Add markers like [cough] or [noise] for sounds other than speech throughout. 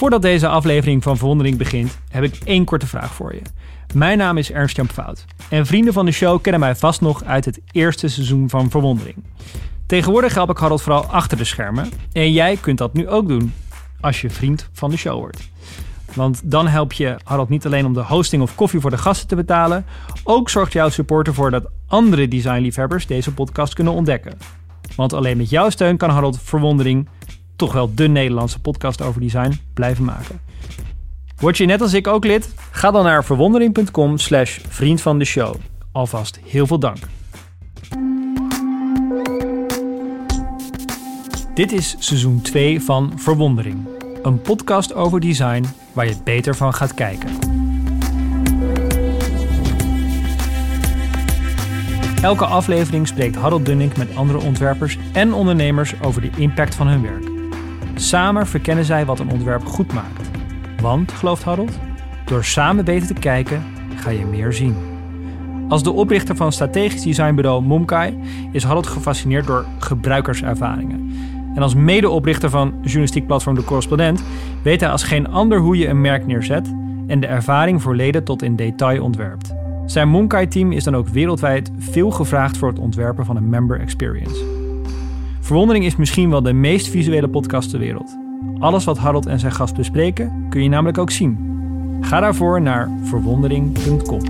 Voordat deze aflevering van Verwondering begint, heb ik één korte vraag voor je. Mijn naam is Ernst-Jan Fout en vrienden van de show kennen mij vast nog uit het eerste seizoen van Verwondering. Tegenwoordig help ik Harold vooral achter de schermen en jij kunt dat nu ook doen als je vriend van de show wordt. Want dan help je Harold niet alleen om de hosting of koffie voor de gasten te betalen, ook zorgt jouw support ervoor dat andere designliefhebbers deze podcast kunnen ontdekken. Want alleen met jouw steun kan Harold Verwondering, toch wel de Nederlandse podcast over design, blijven maken. Word je net als ik ook lid? Ga dan naar verwondering.com slash vriend van de show. Alvast heel veel dank. Dit is seizoen 2 van Verwondering. Een podcast over design waar je beter van gaat kijken. Elke aflevering spreekt Harold Dunning met andere ontwerpers en ondernemers over de impact van hun werk. Samen verkennen zij wat een ontwerp goed maakt. Want, gelooft Harold, door samen beter te kijken ga je meer zien. Als de oprichter van strategisch designbureau Momkai is Harold gefascineerd door gebruikerservaringen. En als medeoprichter van journalistiek platform De Correspondent weet hij als geen ander hoe je een merk neerzet en de ervaring voor leden tot in detail ontwerpt. Zijn Monkai-team is dan ook wereldwijd veel gevraagd voor het ontwerpen van een member experience. Verwondering is misschien wel de meest visuele podcast ter wereld. Alles wat Harold en zijn gast bespreken kun je namelijk ook zien. Ga daarvoor naar verwondering.com.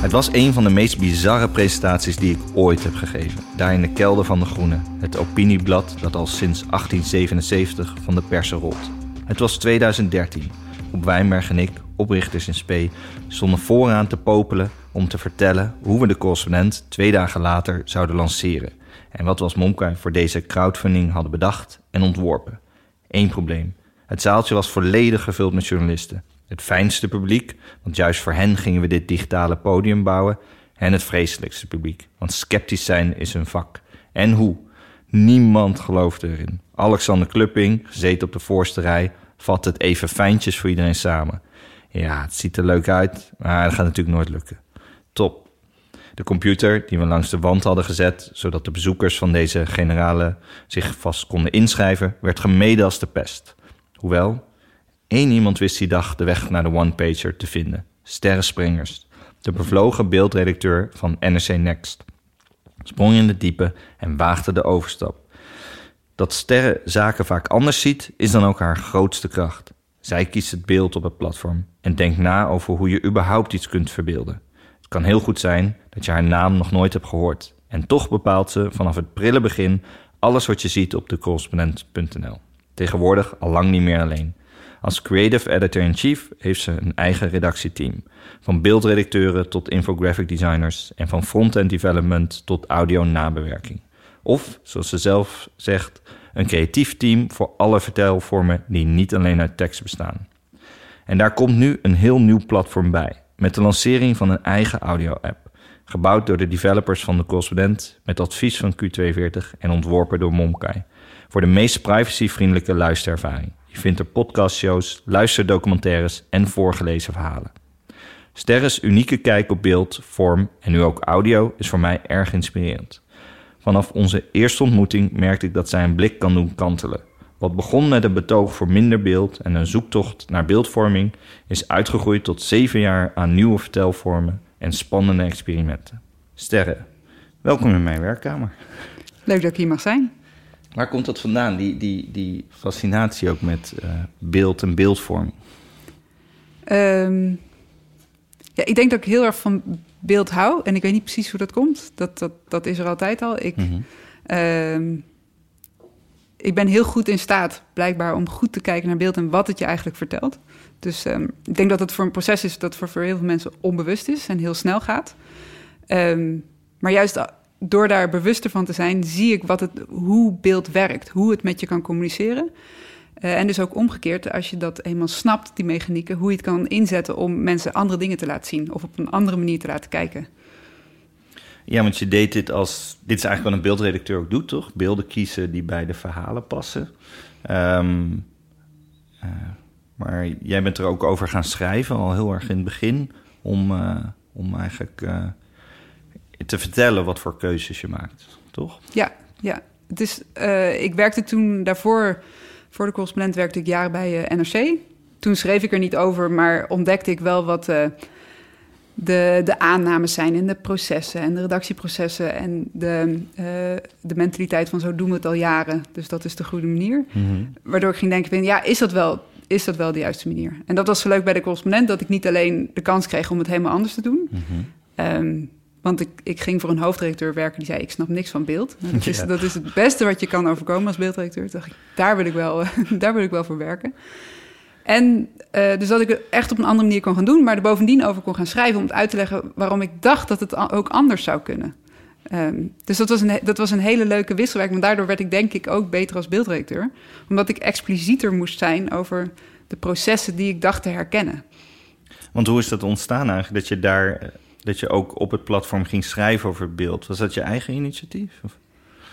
Het was een van de meest bizarre presentaties die ik ooit heb gegeven. Daar in de kelder van De Groene, het opinieblad dat al sinds 1877 van de persen rolt. Het was 2013. Op Wijnberg en ik, oprichters in Spee, stonden vooraan te popelen om te vertellen hoe we de correspondent twee dagen later zouden lanceren. En wat was Momkai voor deze crowdfunding hadden bedacht en ontworpen. Eén probleem. Het zaaltje was volledig gevuld met journalisten. Het fijnste publiek, want juist voor hen gingen we dit digitale podium bouwen. En het vreselijkste publiek, want sceptisch zijn is hun vak. En hoe? Niemand geloofde erin. Alexander Klupping, gezeten op de voorste rij, vat het even fijntjes voor iedereen samen. Ja, het ziet er leuk uit, maar dat gaat natuurlijk nooit lukken. Top. De computer die we langs de wand hadden gezet, zodat de bezoekers van deze generale zich vast konden inschrijven, werd gemeden als de pest. Hoewel, één iemand wist die dag de weg naar de one-pager te vinden. Sterre Springers, de bevlogen beeldredacteur van NRC Next. Sprong in de diepe en waagde de overstap. Dat Sterre zaken vaak anders ziet, is dan ook haar grootste kracht. Zij kiest het beeld op het platform en denkt na over hoe je überhaupt iets kunt verbeelden. Het kan heel goed zijn dat je haar naam nog nooit hebt gehoord. En toch bepaalt ze vanaf het prille begin alles wat je ziet op decorrespondent.nl. Tegenwoordig al lang niet meer alleen. Als creative editor-in-chief heeft ze een eigen redactieteam. Van beeldredacteuren tot infographic designers en van front-end development tot audio-nabewerking. Of, zoals ze zelf zegt, een creatief team voor alle vertelvormen die niet alleen uit tekst bestaan. En daar komt nu een heel nieuw platform bij, met de lancering van een eigen audio-app. Gebouwd door de developers van de correspondent, met advies van Q42 en ontworpen door Momkai. Voor de meest privacyvriendelijke luisterervaring. Je vindt er podcastshows, luisterdocumentaires en voorgelezen verhalen. Sterres unieke kijk op beeld, vorm en nu ook audio is voor mij erg inspirerend. Vanaf onze eerste ontmoeting merkte ik dat zij een blik kan doen kantelen. Wat begon met een betoog voor minder beeld en een zoektocht naar beeldvorming, is uitgegroeid tot zeven jaar aan nieuwe vertelvormen en spannende experimenten. Sterre, welkom in mijn werkkamer. Leuk dat ik hier mag zijn. Waar komt dat vandaan, die, die, die fascinatie ook met uh, beeld en beeldvorming? Um, ja, ik denk dat ik heel erg van beeld hou. En ik weet niet precies hoe dat komt. Dat, dat, dat is er altijd al. Ik, mm -hmm. uh, ik ben heel goed in staat, blijkbaar, om goed te kijken naar beeld en wat het je eigenlijk vertelt. Dus um, ik denk dat het voor een proces is dat voor, voor heel veel mensen onbewust is en heel snel gaat. Um, maar juist door daar bewuster van te zijn, zie ik wat het, hoe beeld werkt, hoe het met je kan communiceren. Uh, en dus ook omgekeerd, als je dat eenmaal snapt, die mechanieken, hoe je het kan inzetten om mensen andere dingen te laten zien of op een andere manier te laten kijken. Ja, want je deed dit als. Dit is eigenlijk wat een beeldredacteur ook doet, toch? Beelden kiezen die bij de verhalen passen. Um, uh, maar jij bent er ook over gaan schrijven, al heel erg in het begin, om, uh, om eigenlijk te vertellen wat voor keuzes je maakt, toch? Ja, ja. Het is, ik werkte toen daarvoor, voor de correspondent werkte ik jaren bij uh, NRC. Toen schreef ik er niet over, maar ontdekte ik wel wat uh, de, de aannames zijn in de processen en de redactieprocessen en de, de mentaliteit van zo doen we het al jaren. Dus dat is de goede manier. Mm -hmm. Waardoor ik ging denken, ja, is dat wel is dat wel de juiste manier? En dat was zo leuk bij de correspondent, dat ik niet alleen de kans kreeg om het helemaal anders te doen. Mm -hmm. um, want ik, ik ging voor een hoofddirecteur werken die zei: Ik snap niks van beeld. Nou, dat, is, [laughs] ja. dat is het beste wat je kan overkomen als beelddirecteur. Toen dacht ik: Daar wil ik wel, [laughs] daar wil ik wel voor werken. En uh, dus dat ik het echt op een andere manier kon gaan doen, maar er bovendien over kon gaan schrijven om het uit te leggen waarom ik dacht dat het ook anders zou kunnen. Um, dus dat was, een, dat was een hele leuke wisselwerking. Maar daardoor werd ik denk ik ook beter als beelddirecteur. Omdat ik explicieter moest zijn over de processen die ik dacht te herkennen. Want hoe is dat ontstaan eigenlijk? Dat je daar dat je ook op het platform ging schrijven over beeld. Was dat je eigen initiatief? Of?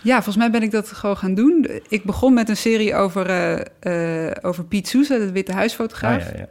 Ja, volgens mij ben ik dat gewoon gaan doen. Ik begon met een serie over, uh, uh, over Piet Sousa, de Witte Huisfotograaf. Ah, ja, ja.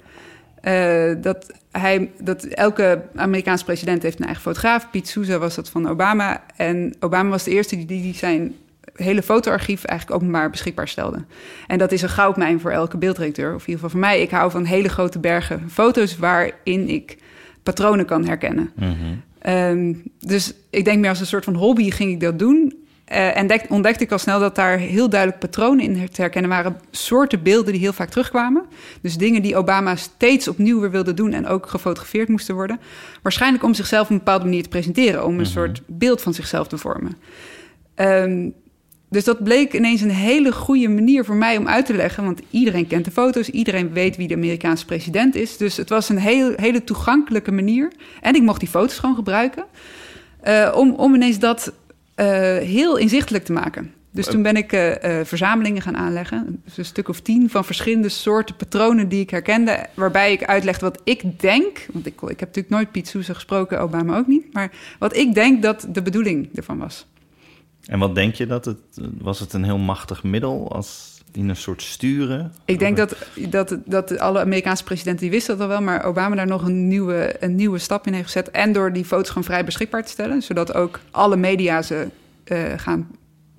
Uh, dat, hij, dat elke Amerikaanse president heeft een eigen fotograaf. Piet Sousa was dat van Obama. En Obama was de eerste die, die zijn hele fotoarchief eigenlijk openbaar beschikbaar stelde. En dat is een goudmijn voor elke beelddirecteur. Of in ieder geval voor mij. Ik hou van hele grote bergen foto's waarin ik patronen kan herkennen. Mm -hmm. um, dus ik denk meer als een soort van hobby ging ik dat doen. Uh, en dek, ontdekte ik al snel dat daar heel duidelijk patronen in te herkennen waren. Soorten beelden die heel vaak terugkwamen. Dus dingen die Obama steeds opnieuw weer wilde doen en ook gefotografeerd moesten worden. Waarschijnlijk om zichzelf op een bepaalde manier te presenteren, om een mm -hmm. soort beeld van zichzelf te vormen. Um, dus dat bleek ineens een hele goede manier voor mij om uit te leggen. Want iedereen kent de foto's, iedereen weet wie de Amerikaanse president is. Dus het was een heel, hele toegankelijke manier. En ik mocht die foto's gewoon gebruiken. Uh, om, om ineens dat uh, heel inzichtelijk te maken. Dus toen ben ik uh, verzamelingen gaan aanleggen. Dus een stuk of tien van verschillende soorten patronen die ik herkende. Waarbij ik uitlegde wat ik denk. Want ik, ik heb natuurlijk nooit Piet Soeze gesproken, Obama ook niet. Maar wat ik denk dat de bedoeling ervan was. En wat denk je dat het... Was het een heel machtig middel als in een soort sturen? Ik denk dat, dat, dat alle Amerikaanse presidenten die wisten dat al wel... maar Obama daar nog een nieuwe, een nieuwe stap in heeft gezet. En door die foto's gewoon vrij beschikbaar te stellen... zodat ook alle media ze uh, gaan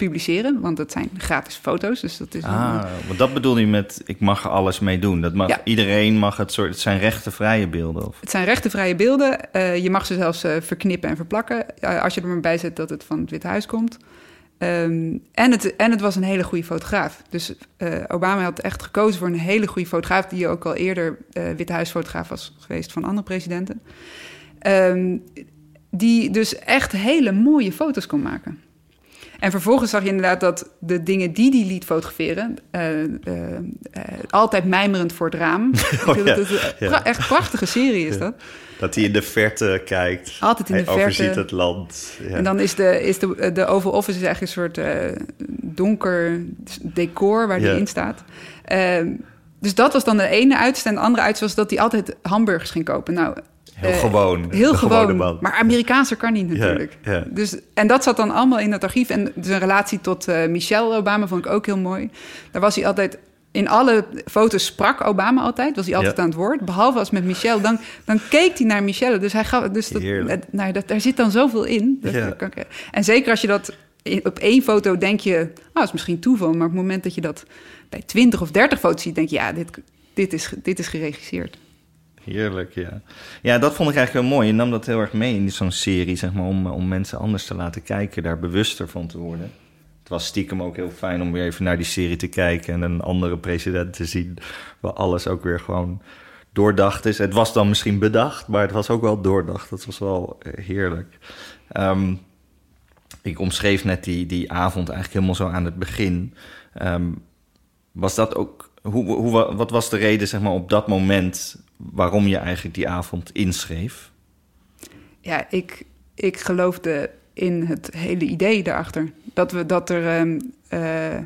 publiceren, want het zijn gratis foto's. Dus dat is ah, een... want dat bedoel je met ik mag er alles mee doen. Dat mag, ja. Iedereen mag het soort. Het zijn rechtenvrije beelden. Of? Het zijn rechtenvrije beelden. Uh, je mag ze zelfs uh, verknippen en verplakken. Uh, als je er maar bij zet dat het van het Witte Huis komt. Um, en, het, en het was een hele goede fotograaf. Dus Obama had echt gekozen voor een hele goede fotograaf, die ook al eerder Witte Huisfotograaf was geweest van andere presidenten. Um, die dus echt hele mooie foto's kon maken. En vervolgens zag je inderdaad dat de dingen die die liet fotograferen... Uh, uh, uh, altijd mijmerend voor het raam. [laughs] Oh, ja. dat is een ja. echt prachtige serie is dat. Dat hij in de verte kijkt. Altijd in de hij verte. overziet het land. Ja. En dan is de, is de, de Oval Office is eigenlijk een soort donker decor waar die in staat. Ehm, dus dat was dan de ene uiterste. En de andere uiterste was dat hij altijd hamburgers ging kopen. Nou, Heel uh, gewoon. Heel gewoon. Man. Maar Amerikaanser kan niet natuurlijk. Dus, en dat zat dan allemaal in het archief. En zijn relatie tot uh, Michelle Obama vond ik ook heel mooi. Daar was hij altijd... In alle foto's sprak Obama altijd. Was hij altijd aan het woord. Behalve als met Michelle. Dan, dan keek hij naar Michelle. Dus, hij gaf, dus dat, nou, dat, daar zit dan zoveel in. Dat, en zeker als je dat... Op één foto denk je... Oh, dat is misschien toeval. Maar op het moment dat je dat bij 20 of 30 foto's ziet... denk je, ja, dit, dit, is, dit is geregisseerd. Heerlijk, ja. Ja, dat vond ik eigenlijk heel mooi. Je nam dat heel erg mee in zo'n serie, zeg maar, om, om mensen anders te laten kijken, daar bewuster van te worden. Het was stiekem ook heel fijn om weer even naar die serie te kijken en een andere president te zien, waar alles ook weer gewoon doordacht is. Het was dan misschien bedacht, maar het was ook wel doordacht. Dat was wel heerlijk. Um, ik omschreef net die, die avond eigenlijk helemaal zo aan het begin. Um, was dat ook hoe, hoe, wat was de reden zeg maar, op dat moment waarom je eigenlijk die avond inschreef? Ja, ik, ik geloofde in het hele idee daarachter. Dat, we, dat er, um, uh,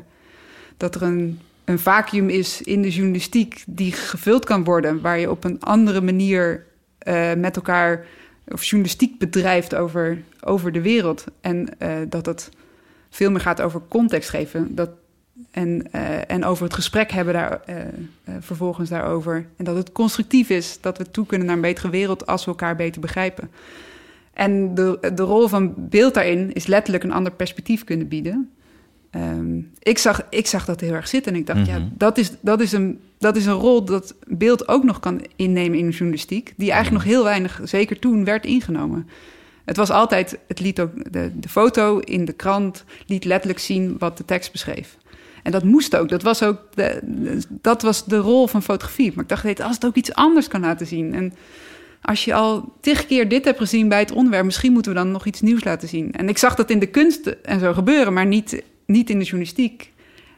dat er een, een vacuüm is in de journalistiek die gevuld kan worden, waar je op een andere manier uh, met elkaar of journalistiek bedrijft over, over de wereld. En uh, dat het veel meer gaat over context geven. Dat, en, uh, en over het gesprek hebben daar uh, uh, vervolgens daarover. En dat het constructief is, dat we toe kunnen naar een betere wereld als we elkaar beter begrijpen. En de, de rol van beeld daarin is letterlijk een ander perspectief kunnen bieden. Ehm, ik, zag, ik zag dat heel erg zitten en ik dacht, ja, Mhm. dat is, dat, is een, dat is een rol dat beeld ook nog kan innemen in de journalistiek, die eigenlijk nog heel weinig, zeker toen, werd ingenomen. Het was altijd, het liet ook, de, de foto in de krant liet letterlijk zien wat de tekst beschreef. En dat moest ook, dat was ook de, dat was de rol van fotografie. Maar ik dacht, als het ook iets anders kan laten zien. En als je al tig keer dit hebt gezien bij het onderwerp, misschien moeten we dan nog iets nieuws laten zien. En ik zag dat in de kunst en zo gebeuren, maar niet, niet in de journalistiek.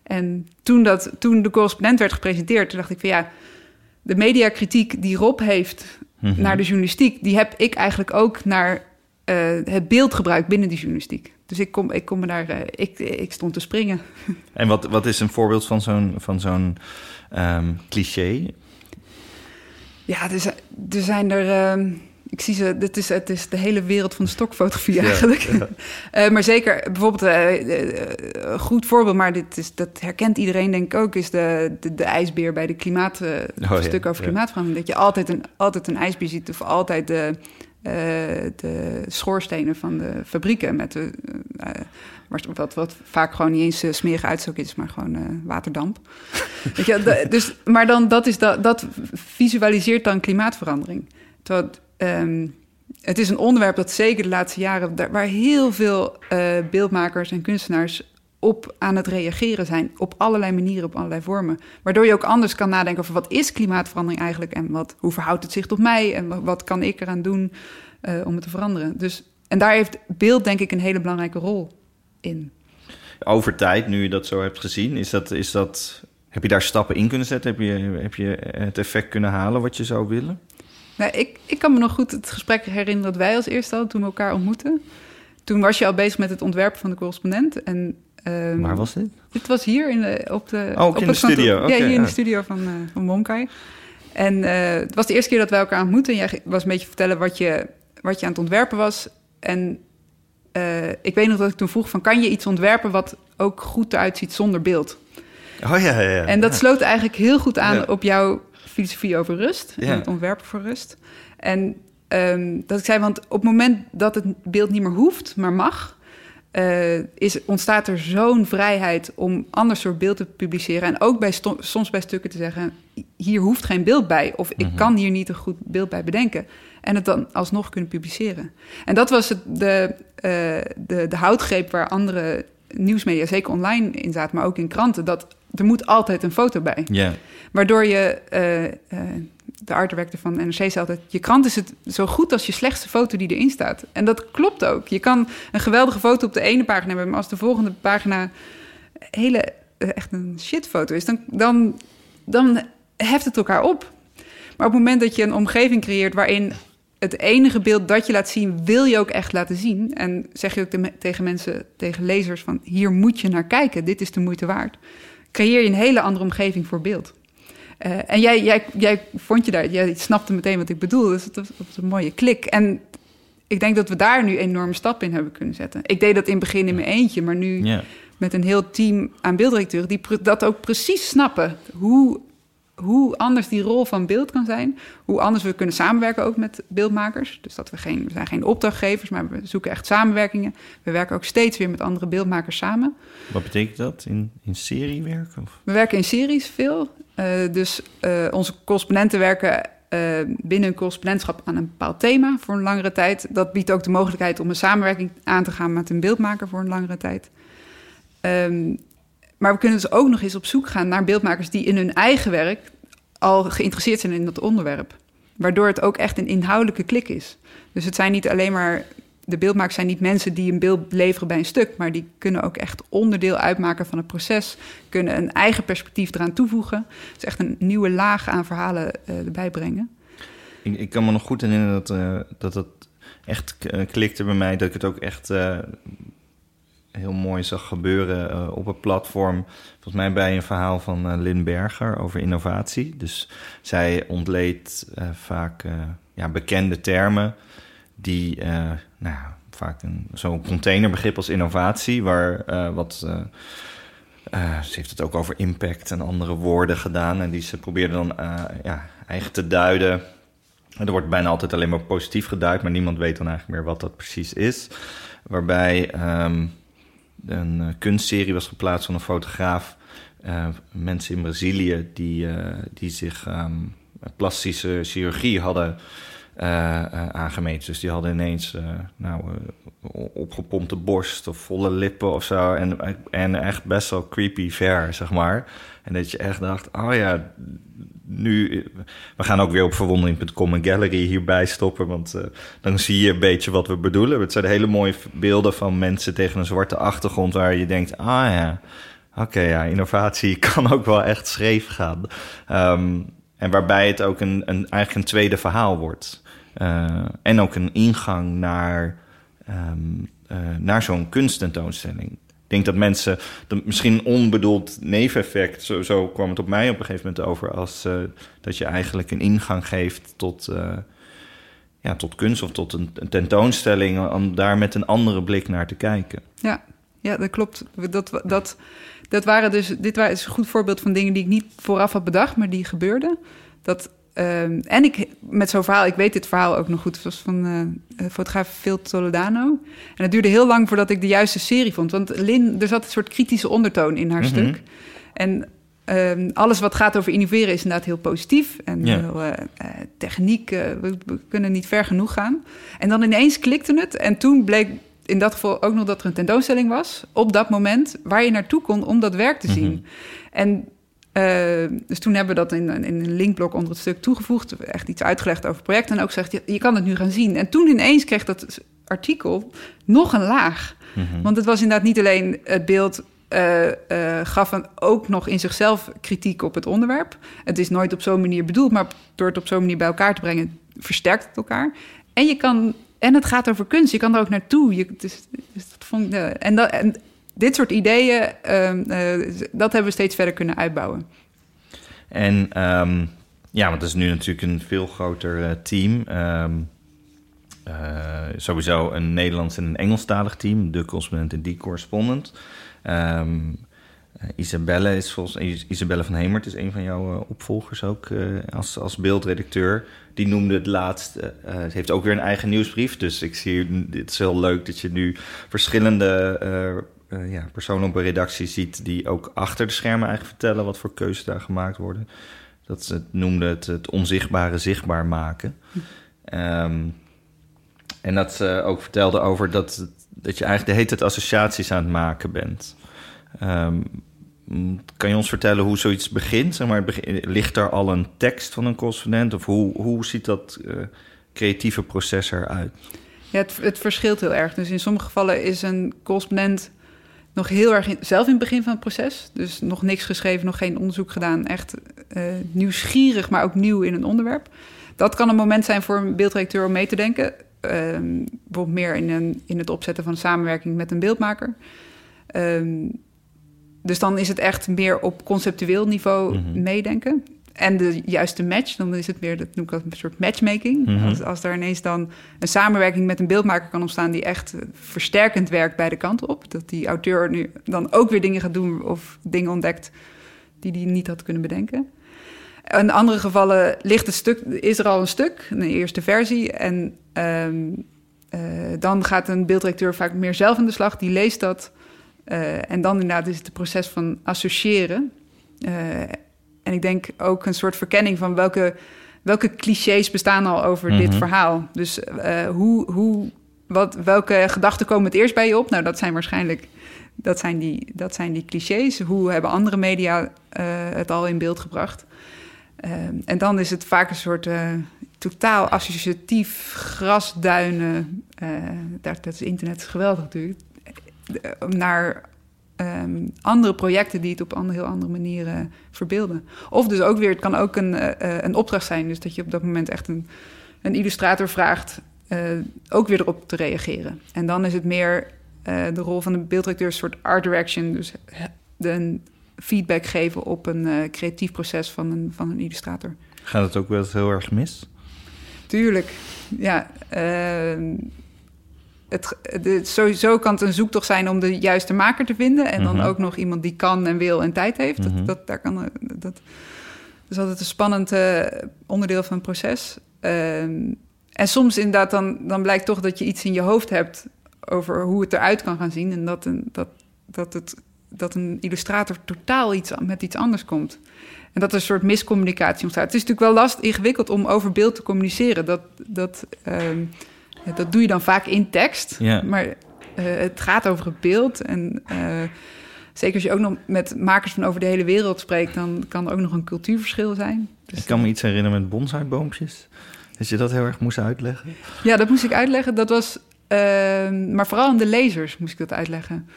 En toen, dat, toen de correspondent werd gepresenteerd, toen dacht ik van ja, de mediakritiek die Rob heeft Mhm. naar de journalistiek, die heb ik eigenlijk ook naar eh, het beeldgebruik binnen die journalistiek. Dus ik kom, ik kom me daar, eh, ik, ik stond te springen. [laughs] En wat, wat is een voorbeeld van zo'n van zo'n ehm, cliché? Ja, er zijn er, zijn er ehm, ik zie ze, het is, het is de hele wereld van de stokfotografie eigenlijk. ja. [laughs] Eh, maar zeker, bijvoorbeeld, eh, een goed voorbeeld, maar dit is, dat herkent iedereen denk ik ook, is de, de, de ijsbeer bij de klimaat, Oh, ja, stuk over klimaatverandering. Dat je altijd een, altijd een ijsbeer ziet, of altijd de, eh, de schoorstenen van de fabrieken met de, eh, wat, wat, vaak gewoon niet eens eh, smerige uitstoot is, maar gewoon waterdamp. [laughs] Weet je, de- dus, maar dan, dat, is dat, dat visualiseert dan klimaatverandering. Terwijl, ehm, het is een onderwerp dat zeker de laatste jaren... waar heel veel beeldmakers en kunstenaars op aan het reageren zijn. Op allerlei manieren, op allerlei vormen. Waardoor je ook anders kan nadenken over wat is klimaatverandering eigenlijk... en wat, hoe verhoudt het zich tot mij en wa- wat kan ik eraan doen eh, om het te veranderen. Dus, en daar heeft beeld denk ik een hele belangrijke rol in. Over tijd, nu je dat zo hebt gezien, is dat, is dat, heb je daar stappen in kunnen zetten? Heb je, heb je het effect kunnen halen wat je zou willen? Nou, ik, ik kan me nog goed het gesprek herinneren dat wij als eerste hadden toen we elkaar ontmoetten. Toen was je al bezig met het ontwerpen van de correspondent. En, ehm, Waar was dit? Dit was hier in de, op de, Oh, ook op in de studio. ja, hier in de studio van, eh van Momkai. En eh, het was de eerste keer dat wij elkaar ontmoetten. En jij was een beetje vertellen wat je, wat je aan het ontwerpen was. En eh, ik weet nog dat ik toen vroeg van... kan je iets ontwerpen wat ook goed eruit ziet zonder beeld? Oh ja, ja, ja. En dat Ja. sloot eigenlijk heel goed aan Ja. op jouw filosofie over rust. Ja. En het ontwerpen voor rust. En ehm, dat ik zei, want op het moment dat het beeld niet meer hoeft, maar mag... eh, is, ontstaat er zo'n vrijheid om ander soort beeld te publiceren. En ook bij soms bij stukken te zeggen... hier hoeft geen beeld bij. Of ik Mhm. kan hier niet een goed beeld bij bedenken. En het dan alsnog kunnen publiceren. En dat was het, de, eh, de, de houtgreep waar andere nieuwsmedia... zeker online in zaten, maar ook in kranten... dat er moet altijd een foto bij. Ja, Waardoor je, eh, de art director van NRC zei altijd... je krant is het zo goed als je slechtste foto die erin staat. En dat klopt ook. Je kan een geweldige foto op de ene pagina hebben... maar als de volgende pagina hele, eh, echt een shitfoto is... Dan, dan, dan heft het elkaar op. Maar op het moment dat je een omgeving creëert... waarin het enige beeld dat je laat zien... wil je ook echt laten zien. En zeg je ook te- tegen mensen, tegen lezers van... hier moet je naar kijken, dit is de moeite waard creëer je een hele andere omgeving voor beeld. Eh, en jij, jij, jij vond je daar, jij snapte meteen wat ik bedoel. Dus dat was, dat was een mooie klik. En ik denk dat we daar nu enorme stappen in hebben kunnen zetten. Ik deed dat in het begin in mijn eentje, maar nu met een heel team aan beelddirecteuren die dat ook precies snappen. Hoe, hoe anders die rol van beeld kan zijn. Hoe anders we kunnen samenwerken ook met beeldmakers. Dus dat we geen, we zijn geen opdrachtgevers, maar we zoeken echt samenwerkingen. We werken ook steeds weer met andere beeldmakers samen. Wat betekent dat? In, in serie werken? We werken in series veel. Eh, dus eh, onze correspondenten werken eh, binnen een correspondentschap aan een bepaald thema voor een langere tijd. Dat biedt ook de mogelijkheid om een samenwerking aan te gaan met een beeldmaker voor een langere tijd. Ehm, maar we kunnen dus ook nog eens op zoek gaan naar beeldmakers die in hun eigen werk al geïnteresseerd zijn in dat onderwerp. Waardoor het ook echt een inhoudelijke klik is. Dus het zijn niet alleen maar. De beeldmakers zijn niet mensen die een beeld leveren bij een stuk, maar die kunnen ook echt onderdeel uitmaken van het proces, kunnen een eigen perspectief eraan toevoegen. Dus echt een nieuwe laag aan verhalen eh, erbij brengen. Ik, ik kan me nog goed herinneren dat, eh, dat het echt eh, klikte bij mij. Dat ik het ook echt heel mooi zag gebeuren op het platform. Volgens mij bij een verhaal van Lynn Berger over innovatie. Dus zij ontleed vaak ja, bekende termen die nou, vaak zo'n containerbegrip als innovatie, waar eh, wat. eh, eh, ze heeft het ook over impact en andere woorden gedaan. En die ze probeerde dan ja, eigen te duiden er wordt bijna altijd alleen maar positief geduid, maar niemand weet dan eigenlijk meer wat dat precies is. Waarbij ehm, een kunstserie was geplaatst van een fotograaf. Mensen in Brazilië die, die zich um, plastische chirurgie hadden aangemeten. Dus die hadden ineens nou, opgepompte borst of volle lippen of zo. En, en echt best wel creepy ver, zeg maar. En dat je echt dacht, oh ja, nu... We gaan ook weer op verwondering.com een gallery hierbij stoppen... want dan zie je een beetje wat we bedoelen. Het zijn hele mooie beelden van mensen tegen een zwarte achtergrond... waar je denkt, ah ja, oké, ja, innovatie [laughs] kan ook wel echt schreef gaan. Um, en waarbij het ook een, een, eigenlijk een tweede verhaal wordt. Uh, en ook een ingang naar, um, uh, naar zo'n kunsttentoonstelling. Ik denk dat mensen, de, misschien een onbedoeld neveneffect, zo, zo kwam het op mij op een gegeven moment over, als uh, dat je eigenlijk een ingang geeft tot, ja, tot kunst of tot een, een, tentoonstelling, om daar met een andere blik naar te kijken. Ja, ja dat klopt. Dat, dat, dat waren dus, dit was een goed voorbeeld van dingen die ik niet vooraf had bedacht, maar die gebeurden. Dat Um, en ik, met zo'n verhaal, ik weet dit verhaal ook nog goed. Het was van uh, fotograaf Phil Toledano. En het duurde heel lang voordat ik de juiste serie vond. Want Lin, er zat een soort kritische ondertoon in haar mm -hmm. stuk. En um, alles wat gaat over innoveren is inderdaad heel positief. En heel, uh, techniek, we, we, kunnen niet ver genoeg gaan. En dan ineens klikte het. En toen bleek in dat geval ook nog dat er een tentoonstelling was. Op dat moment waar je naartoe kon om dat werk te zien. Mm -hmm. En uh, dus toen hebben we dat in, in, een linkblok onder het stuk toegevoegd. Echt iets uitgelegd over het project. En ook gezegd, je, je kan het nu gaan zien. En toen ineens kreeg dat artikel nog een laag. Mm -hmm. Want het was inderdaad niet alleen het beeld... Uh, uh, gaf een, ook nog in zichzelf kritiek op het onderwerp. Het is nooit op zo'n manier bedoeld... maar door het op zo'n manier bij elkaar te brengen... versterkt het elkaar. En je kan... En het gaat over kunst. Je kan er ook naartoe. Je, dus, dus dat vond, en, dat, en dit soort ideeën, uh, uh, dat hebben we steeds verder kunnen uitbouwen. En um, ja, want het is nu natuurlijk een veel groter uh, team. Um, sowieso een Nederlands en een Engelstalig team, de correspondent en die correspondent. Isabelle is volgens Isabelle van Hemert is een van jouw opvolgers ook als, als beeldredacteur. Die noemde het laatst. Uh, het heeft ook weer een eigen nieuwsbrief. Dus ik zie, het is heel leuk dat je nu verschillende ja, personen op een redactie ziet die ook achter de schermen eigenlijk vertellen wat voor keuzes daar gemaakt worden. Dat ze het noemde het, het onzichtbare zichtbaar maken. Um, en dat ze ook vertelde over dat, dat je eigenlijk de hele tijd associaties aan het maken bent. Um, kan je ons vertellen hoe zoiets begint? Zeg maar, ligt er al een tekst van een correspondent? Of hoe, hoe ziet dat uh, creatieve proces eruit? Ja, het, het verschilt heel erg. Dus in sommige gevallen is een correspondent nog heel erg in, zelf in het begin van het proces. Dus nog niks geschreven, nog geen onderzoek gedaan. Echt uh, nieuwsgierig, maar ook nieuw in een onderwerp. Dat kan een moment zijn voor een beeldredacteur om mee te denken. Uh, bijvoorbeeld meer in, een, in het opzetten van samenwerking met een beeldmaker. Um, dus dan is het echt meer op conceptueel niveau mm -hmm. meedenken en de juiste match, dan is het meer, dat noem ik dat een soort matchmaking. Mm -hmm. als, als er ineens dan een samenwerking met een beeldmaker kan ontstaan die echt versterkend werkt bij de kant op. Dat die auteur nu dan ook weer dingen gaat doen of dingen ontdekt die hij niet had kunnen bedenken. In andere gevallen ligt het stuk, is er al een stuk, een eerste versie. En um, uh, dan gaat een beelddirecteur vaak meer zelf in de slag, die leest dat. Uh, en dan inderdaad is het het proces van associëren. Uh, en ik denk ook een soort verkenning van welke, welke clichés bestaan al over mm -hmm. dit mhm. verhaal. Dus uh, hoe, hoe, wat, welke gedachten komen het eerst bij je op? Nou, dat zijn waarschijnlijk dat zijn die, dat zijn die clichés. Hoe hebben andere media uh, het al in beeld gebracht? Uh, en dan is het vaak een soort uh, totaal associatief grasduinen. dat, dat is internet geweldig natuurlijk. Naar um, andere projecten die het op een heel andere manieren verbeelden. Of dus ook weer, het kan ook een, uh, een opdracht zijn. Dus dat je op dat moment echt een, een illustrator vraagt uh, ook weer erop te reageren. En dan is het meer uh, de rol van de beelddirecteur, een soort art direction. Dus de feedback geven op een creatief proces van een, van een illustrator. Gaat het ook wel eens heel erg mis? Tuurlijk, ja. Het, sowieso kan het een zoektocht zijn om de juiste maker te vinden. En dan mm -hmm. ook nog iemand die kan en wil en tijd heeft. Mm -hmm. dat, dat, daar kan, dat, dat is altijd een spannend uh, onderdeel van het proces. ehm, en soms inderdaad, dan, dan blijkt toch dat je iets in je hoofd hebt over hoe het eruit kan gaan zien. En dat een, dat, dat het, dat een illustrator totaal iets, met iets anders komt. En dat er een soort miscommunicatie ontstaat. Het is natuurlijk wel lastig, ingewikkeld om over beeld te communiceren. Dat, dat, ehm, dat doe je dan vaak in tekst. Ja. Maar eh, het gaat over het beeld. En eh, zeker als je ook nog met makers van over de hele wereld spreekt, dan kan er ook nog een cultuurverschil zijn. Dus, ik kan me iets herinneren met bonsaiboompjes. Dat je dat heel erg moest uitleggen. Ja, dat moest ik uitleggen. Dat was, ehm, maar vooral aan de lezers moest ik dat uitleggen.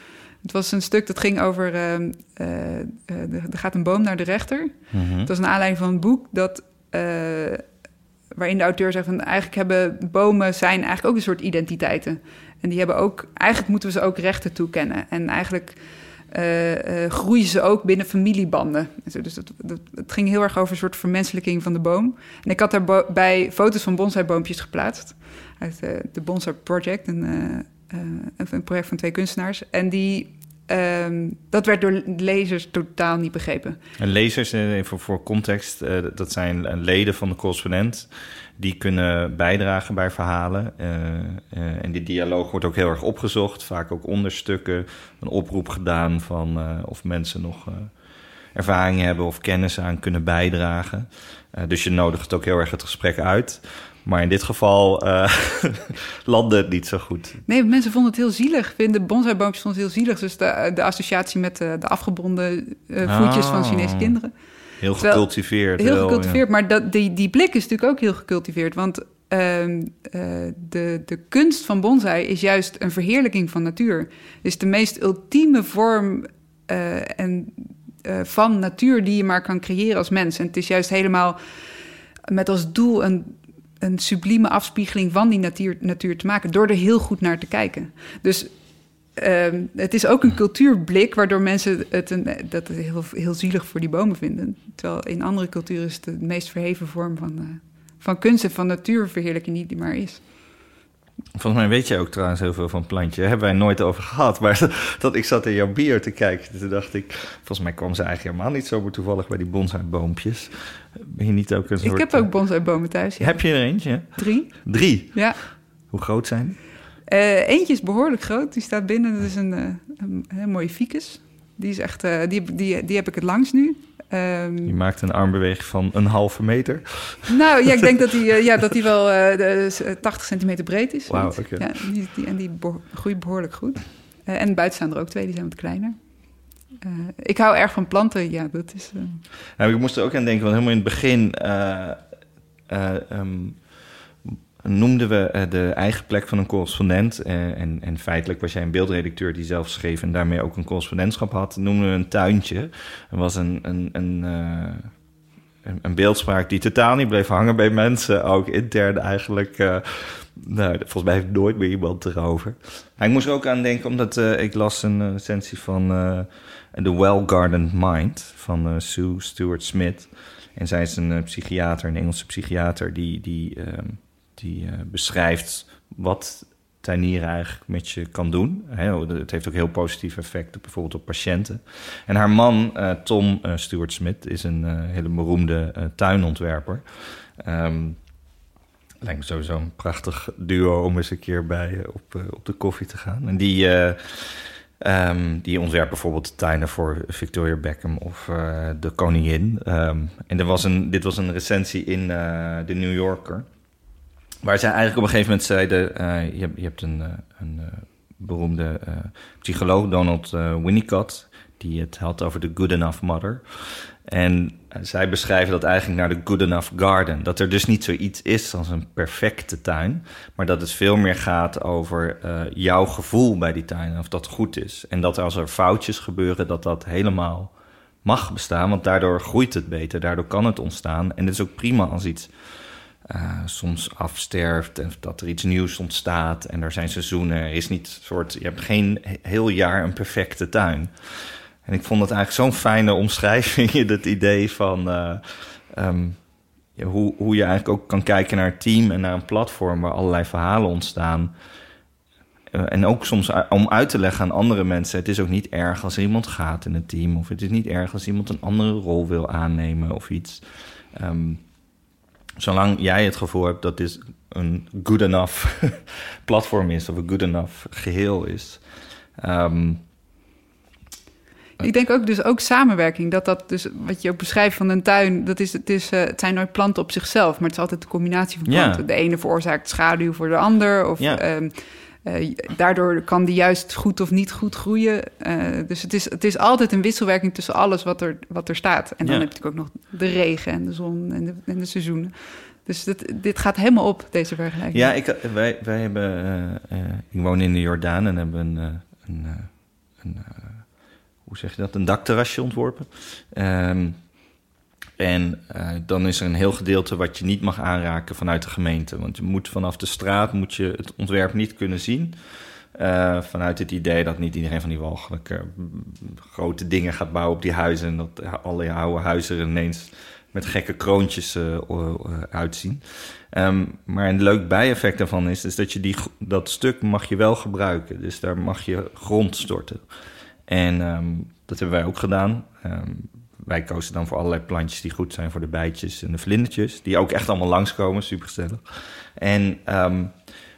Het was een stuk dat ging over. eh, eh, er gaat een boom naar de rechter. Mhm. Het was een aanleiding van een boek dat. Waarin de auteur zegt van eigenlijk hebben bomen zijn eigenlijk ook een soort identiteiten. En die hebben ook, eigenlijk moeten we ze ook rechten toekennen. En eigenlijk eh, eh, groeien ze ook binnen familiebanden. Dus dat, het ging heel erg over een soort vermenselijking van de boom. En ik had daarbij foto's van bonsaiboompjes geplaatst. Uit eh, de Bonsai Project, een project van twee kunstenaars. En die, ehm, dat werd door lezers totaal niet begrepen. En lezers, eh, even voor context, eh, dat zijn leden van de correspondent. Die kunnen bijdragen bij verhalen. Eh, en die dialoog wordt ook heel erg opgezocht. Vaak ook onderstukken, een oproep gedaan van of mensen nog eh, ervaring hebben of kennis aan kunnen bijdragen. Dus je nodigt ook heel erg het gesprek uit. Maar in dit geval eh [laughs] landde het niet zo goed. Nee, mensen vonden het heel zielig. Vinden bonsaiboompjes vonden het heel zielig. Dus de, de associatie met de, de afgebonden eh, voetjes van Oh. Chinese kinderen. Heel Terwijl- gecultiveerd. Heel gecultiveerd, maar dat, die, die blik is natuurlijk ook heel gecultiveerd. Want ehm, eh, de, de kunst van bonsai is juist een verheerlijking van natuur. Het is de meest ultieme vorm eh, en, eh, van natuur die je maar kan creëren als mens. En het is juist helemaal met als doel een, een sublieme afspiegeling van die natuur, natuur te maken... door er heel goed naar te kijken. Dus Ehm, het is ook een cultuurblik waardoor mensen het, een, dat het heel, heel zielig voor die bomen vinden. Terwijl in andere culturen is het de meest verheven vorm van, eh, van kunst en van natuurverheerlijking die er maar is. Volgens mij weet jij ook trouwens heel veel van plantje. Daar hebben wij nooit over gehad. Maar [laughs] dat ik zat in jouw bier te kijken. Toen dacht ik, volgens mij kwam ze eigenlijk helemaal niet zomaar toevallig bij die bonsai-boompjes. Ben je niet ook een soort... Ik heb ook bonsaibomen thuis. Ja. Heb je er eentje? Drie. Drie. Ja. Hoe groot zijn die? Eh, eentje is behoorlijk groot. Die staat binnen. Dat is een, eh, een, mooie ficus. Die is echt, eh, die, die, die heb ik het langst nu. Ehm, Je maakt een armbeweging van een halve meter. nou ja, ik denk dat die, eh, ja, dat die wel eh, de, eh, 80 centimeter breed is. Wauw. Ja, die, die, en die beho- groeit behoorlijk goed. Eh, en buiten staan er ook twee, die zijn wat kleiner. Eh, ik hou erg van planten, ja, dat is... eh, ik moest er ook aan denken, want helemaal in het begin eh, eh, ehm, noemden we eh, de eigen plek van een correspondent. eh, en, en feitelijk was jij een beeldredacteur die zelf schreef en daarmee ook een correspondentschap had. Noemden we een tuintje. Er was een, een, een, eh, een, een beeldspraak die totaal niet bleef hangen bij mensen. Ook intern eigenlijk. nou, volgens mij heeft nooit meer iemand erover. Ik moest er ook aan denken, omdat ik las een recensie van The Well-Gardened Mind van Sue Stewart Smith. En zij is een psychiater, een Engelse psychiater, die, die, ehm, die eh, beschrijft wat tuinieren eigenlijk met je kan doen. Hè, het heeft ook heel positief effect op, bijvoorbeeld op patiënten. En haar man, eh, Tom eh, Stewart Smith, is een hele beroemde tuinontwerper. Ehm, lijkt me sowieso een prachtig duo om eens een keer bij op, op de koffie te gaan. En die, eh, ehm, die ontwerpt bijvoorbeeld tuinen voor Victoria Beckham of de koningin. Ehm, en er was een, dit was een recensie in de New Yorker. Waar zij eigenlijk op een gegeven moment zeiden... eh, je, je hebt een, eh, een eh, beroemde psycholoog, Donald Winnicott... die het had over de good enough mother. En zij beschrijven dat eigenlijk naar de good enough garden. Dat er dus niet zoiets is als een perfecte tuin... maar dat het veel meer gaat over jouw gevoel bij die tuin... of dat goed is. En dat als er foutjes gebeuren, dat dat helemaal mag bestaan... want daardoor groeit het beter, daardoor kan het ontstaan. En het is ook prima als iets eh, soms afsterft en dat er iets nieuws ontstaat en er zijn seizoenen. Is niet soort, je hebt geen he- heel jaar een perfecte tuin. En ik vond het eigenlijk zo'n fijne omschrijving, het idee van eh, ehm, hoe, hoe je eigenlijk ook kan kijken naar een team en naar een platform waar allerlei verhalen ontstaan. Eh, en ook soms om uit te leggen aan andere mensen: het is ook niet erg als iemand gaat in het team, of het is niet erg als iemand een andere rol wil aannemen of iets. Ehm, zolang jij het gevoel hebt dat dit een good enough [laughs] platform is of een good enough geheel is. Um, ik denk ook dus ook samenwerking. Dat dat dus wat je ook beschrijft van een tuin. Dat is, het, is, uh, het zijn nooit planten op zichzelf, maar het is altijd de combinatie van planten. De ene veroorzaakt schaduw voor de ander. Of ja. um, uh, daardoor kan die juist goed of niet goed groeien. Uh, dus het is, het is altijd een wisselwerking tussen alles wat er, wat er staat. En dan heb je natuurlijk ook nog de regen en de zon en de, en de seizoenen. Dus dit, dit gaat helemaal op, deze vergelijking. Ja, ik, wij, wij hebben... Uh, ik woon in de Jordaan en hebben een... een, een hoe zeg je dat? Een dakterrasje ontworpen. Um, en uh, dan is er een heel gedeelte wat je niet mag aanraken vanuit de gemeente. Want je moet vanaf de straat moet je het ontwerp niet kunnen zien. Uh, vanuit het idee dat niet iedereen van die walgelijke grote dingen gaat bouwen op die huizen. En dat alle oude huizen er ineens met gekke kroontjes uh, uitzien. Um, maar een leuk bijeffect daarvan is, dat je die, dat stuk mag je wel gebruiken. Dus daar mag je grond storten. En um, dat hebben wij ook gedaan. Um, wij kozen dan voor allerlei plantjes die goed zijn voor de bijtjes en de vlindertjes. Die ook echt allemaal langskomen, super. En, um,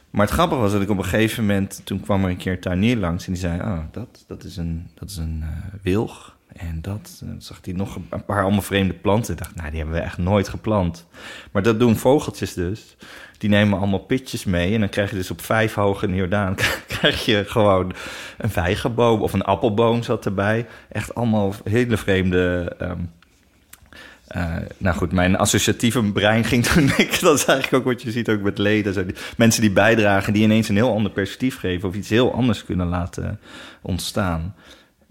maar het grappige was dat ik op een gegeven moment... toen kwam er een keer een tuinier langs en die zei... oh, dat, dat is een, dat is een uh, wilg. En dat uh, zag hij nog een, paar allemaal vreemde planten. Ik dacht, nou, die hebben we echt nooit geplant. Maar dat doen vogeltjes dus die nemen allemaal pitjes mee. En dan krijg je dus op vijf hoog in Jordaan... [laughs] krijg je gewoon een vijgenboom of een appelboom zat erbij. Echt allemaal hele vreemde... Um, uh, nou goed, mijn associatieve brein ging [laughs] toen ik... dat is eigenlijk ook wat je ziet ook met leden. Zo die, mensen die bijdragen, die ineens een heel ander perspectief geven... of iets heel anders kunnen laten ontstaan.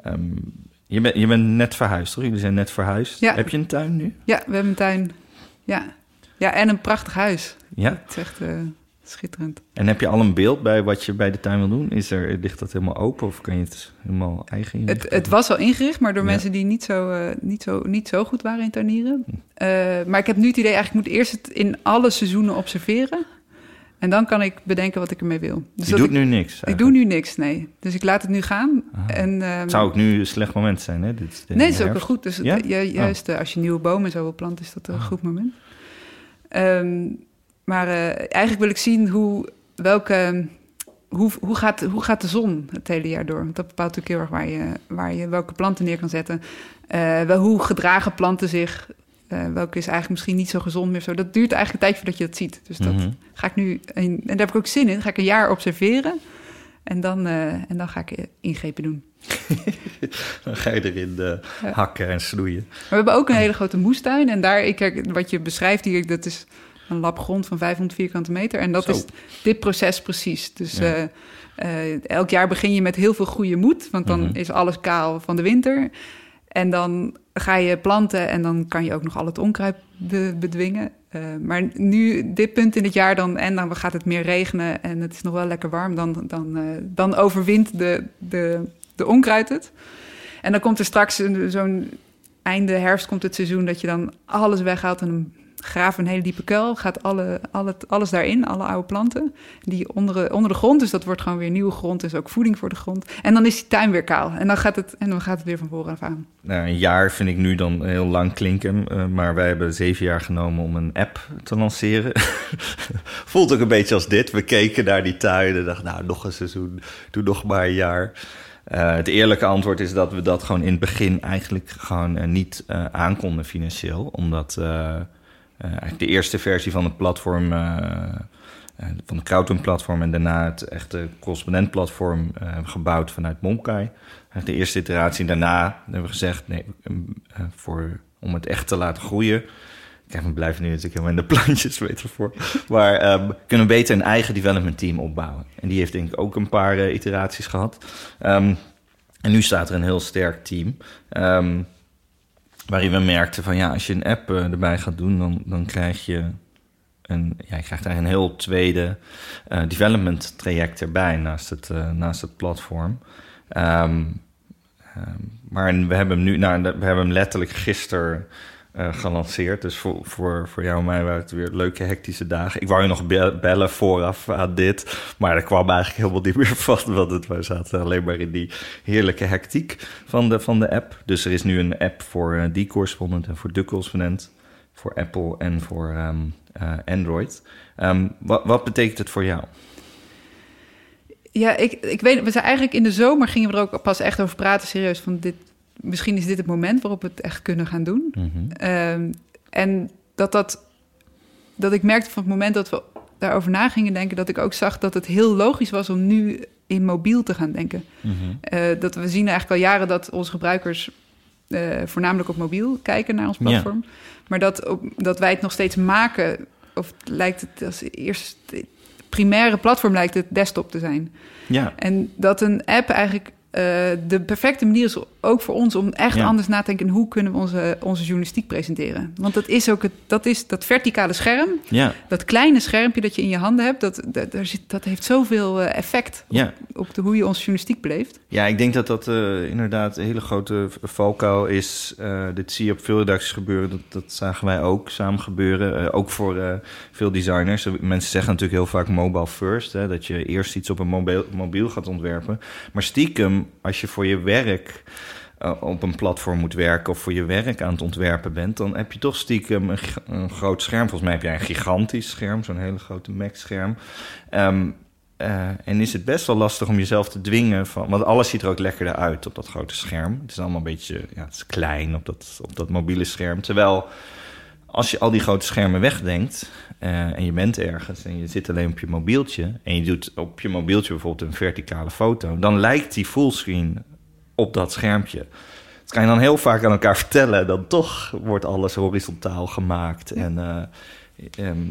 Um, je, bent je bent net verhuisd, toch? Jullie zijn net verhuisd. Ja. Heb je een tuin nu? Ja, we hebben een tuin. Ja, ja en een prachtig huis. Ja? Het is echt uh, schitterend. En heb je al een beeld bij wat je bij de tuin wil doen? Is er, ligt dat helemaal open of kan je het helemaal eigen inrichten? Het, het was al ingericht, maar door ja. mensen die niet zo, uh, niet, zo, niet zo goed waren in tuinieren. Uh, maar ik heb nu het idee, eigenlijk moet eerst het in alle seizoenen observeren. En dan kan ik bedenken wat ik ermee wil. Dus je doet ik, nu niks? Eigenlijk. Ik doe nu niks, nee. Dus ik laat het nu gaan. En, um, het zou ook nu een slecht moment zijn, hè? Dit, nee, het is ook goed. Dus ja? het, juist oh. als je nieuwe bomen zo wil planten, is dat een oh. goed moment. Um, maar uh, eigenlijk wil ik zien hoe, welke, hoe, hoe, gaat, hoe gaat de zon het hele jaar door? Want dat bepaalt natuurlijk heel erg waar je, waar je welke planten neer kan zetten. Uh, wel, hoe gedragen planten zich? Uh, welke is eigenlijk misschien niet zo gezond meer. Zo. Dat duurt eigenlijk een tijdje voordat je dat ziet. Dus dat mm -hmm. ga ik nu, en, en daar heb ik ook zin in, ga ik een jaar observeren. En dan, uh, en dan ga ik ingrepen doen. [laughs] dan ga je erin uh, ja. hakken en snoeien. Maar we hebben ook een hele grote moestuin. En daar, ik, wat je beschrijft hier, dat is een lab grond van 500 vierkante meter. En dat Zo. is dit proces precies. Dus ja. elk jaar begin je met heel veel goede moed. Want dan mm -hmm. is alles kaal van de winter. En dan ga je planten en dan kan je ook nog al het onkruid be bedwingen. Uh, maar nu, dit punt in het jaar, dan, en dan gaat het meer regenen en het is nog wel lekker warm, dan, dan, uh, dan overwint de, de, de onkruid het. En dan komt er straks zo'n einde herfst komt het seizoen dat je dan alles weghaalt en graaf een hele diepe kuil, gaat alle, alle, alles daarin, alle oude planten, die onder, onder de grond. Dus dat wordt gewoon weer nieuwe grond, dus ook voeding voor de grond. En dan is die tuin weer kaal en dan gaat het, en dan gaat het weer van voren af aan. Nou, een jaar vind ik nu dan heel lang klinken, uh, maar wij hebben zeven jaar genomen om een app te lanceren. [laughs] Voelt ook een beetje als dit. We keken naar die tuin en dachten, nou, nog een seizoen, doe nog maar een jaar. Uh, het eerlijke antwoord is dat we dat gewoon in het begin eigenlijk gewoon uh, niet aankonden financieel. Omdat eigenlijk de eerste versie van het platform, uh, uh, van de Crowdfund-platform en daarna het echte correspondent-platform gebouwd vanuit Momkai. De eerste iteratie. Daarna hebben we gezegd, nee, voor, om het echt te laten groeien. Kijk, we blijven nu natuurlijk helemaal in de plantjes, [laughs] weet je voor. Maar um, kunnen we beter een eigen development team opbouwen. En die heeft denk ik ook een paar iteraties gehad. Um, en nu staat er een heel sterk team. Um, waarin we merkten van ja, als je een app uh, erbij gaat doen, dan, dan krijg je een, ja, je krijgt een heel tweede uh, development traject erbij naast het, uh, naast het platform. Um, um, maar we hebben hem nu, nou, we hebben hem letterlijk gisteren uh, gelanceerd. Dus voor, voor, voor jou en mij waren het weer leuke hectische dagen. Ik wou je nog be bellen vooraf aan dit. Maar dat kwam eigenlijk helemaal niet meer [laughs] van. Want het, we zaten alleen maar in die heerlijke hectiek van de, van de app. Dus er is nu een app voor uh, die correspondent en voor de correspondent. voor Apple en voor ehm, eh, Android. Ehm, wat, wat betekent het voor jou? Ja, ik, ik weet, we zijn eigenlijk in de zomer gingen we er ook pas echt over praten, serieus. Van dit, misschien is dit het moment waarop we het echt kunnen gaan doen. Mhm. Ehm, en dat dat, dat ik merkte van het moment dat we daarover na gingen denken, dat ik ook zag dat het heel logisch was om nu in mobiel te gaan denken. Mhm. Eh, dat we zien eigenlijk al jaren dat onze gebruikers eh, voornamelijk op mobiel kijken naar ons platform. Maar dat, op, dat wij het nog steeds maken, of lijkt het als eerste primaire platform lijkt het desktop te zijn. Ja. En dat een app eigenlijk de perfecte manier is ook voor ons om echt Ja. anders na te denken... hoe kunnen we onze, onze journalistiek presenteren. Want dat is ook het, dat, is dat verticale scherm, Ja, dat kleine schermpje dat je in je handen hebt... dat, dat, daar zit, dat heeft zoveel eh, effect ja. op de, hoe je onze journalistiek beleeft. ja, ik denk dat dat eh, inderdaad een hele grote valkuil is. Eh, dit zie je op veel redacties gebeuren. Dat, dat zagen wij ook samen gebeuren. Eh, ook voor eh, veel designers. Mensen zeggen natuurlijk heel vaak mobile first. Hè, dat je eerst iets op een mobiel, mobiel gaat ontwerpen. Maar stiekem, als je voor je werk eh, op een platform moet werken... of voor je werk aan het ontwerpen bent... dan heb je toch stiekem een, groot scherm. Volgens mij heb jij een gigantisch scherm. Zo'n hele grote Mac-scherm. Ehm, eh, en is het best wel lastig om jezelf te dwingen van. Want alles ziet er ook lekkerder uit op dat grote scherm. Het is allemaal een beetje. Ja, het is klein op dat, op dat mobiele scherm. Terwijl als je al die grote schermen wegdenkt. eh, en je bent ergens en je zit alleen op je mobieltje. en je doet op je mobieltje bijvoorbeeld een verticale foto. dan lijkt die fullscreen op dat schermpje. Dat kan je dan heel vaak aan elkaar [laughs] vertellen. Dan toch wordt alles horizontaal gemaakt. En. eh, ehm,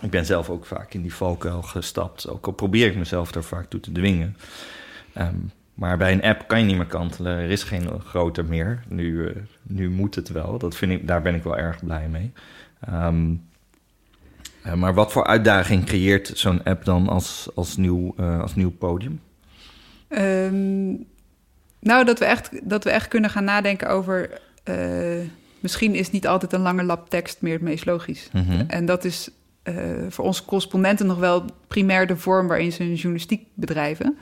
ik ben zelf ook vaak in die valkuil gestapt. Ook al probeer ik mezelf er vaak toe te dwingen. Ehm, maar bij een app kan je niet meer kantelen. Er is geen groter meer. Nu, eh, nu moet het wel. Dat vind ik, daar ben ik wel erg blij mee. Ehm, eh, maar wat voor uitdaging creëert zo'n app dan als, als, nieuw, eh, als nieuw podium? Ehm, nou, dat we, echt, dat we echt kunnen gaan nadenken over... misschien is niet altijd een lange lap tekst meer het meest logisch. Mhm. En dat is voor onze correspondenten nog wel primair de vorm waarin ze hun journalistiek bedrijven.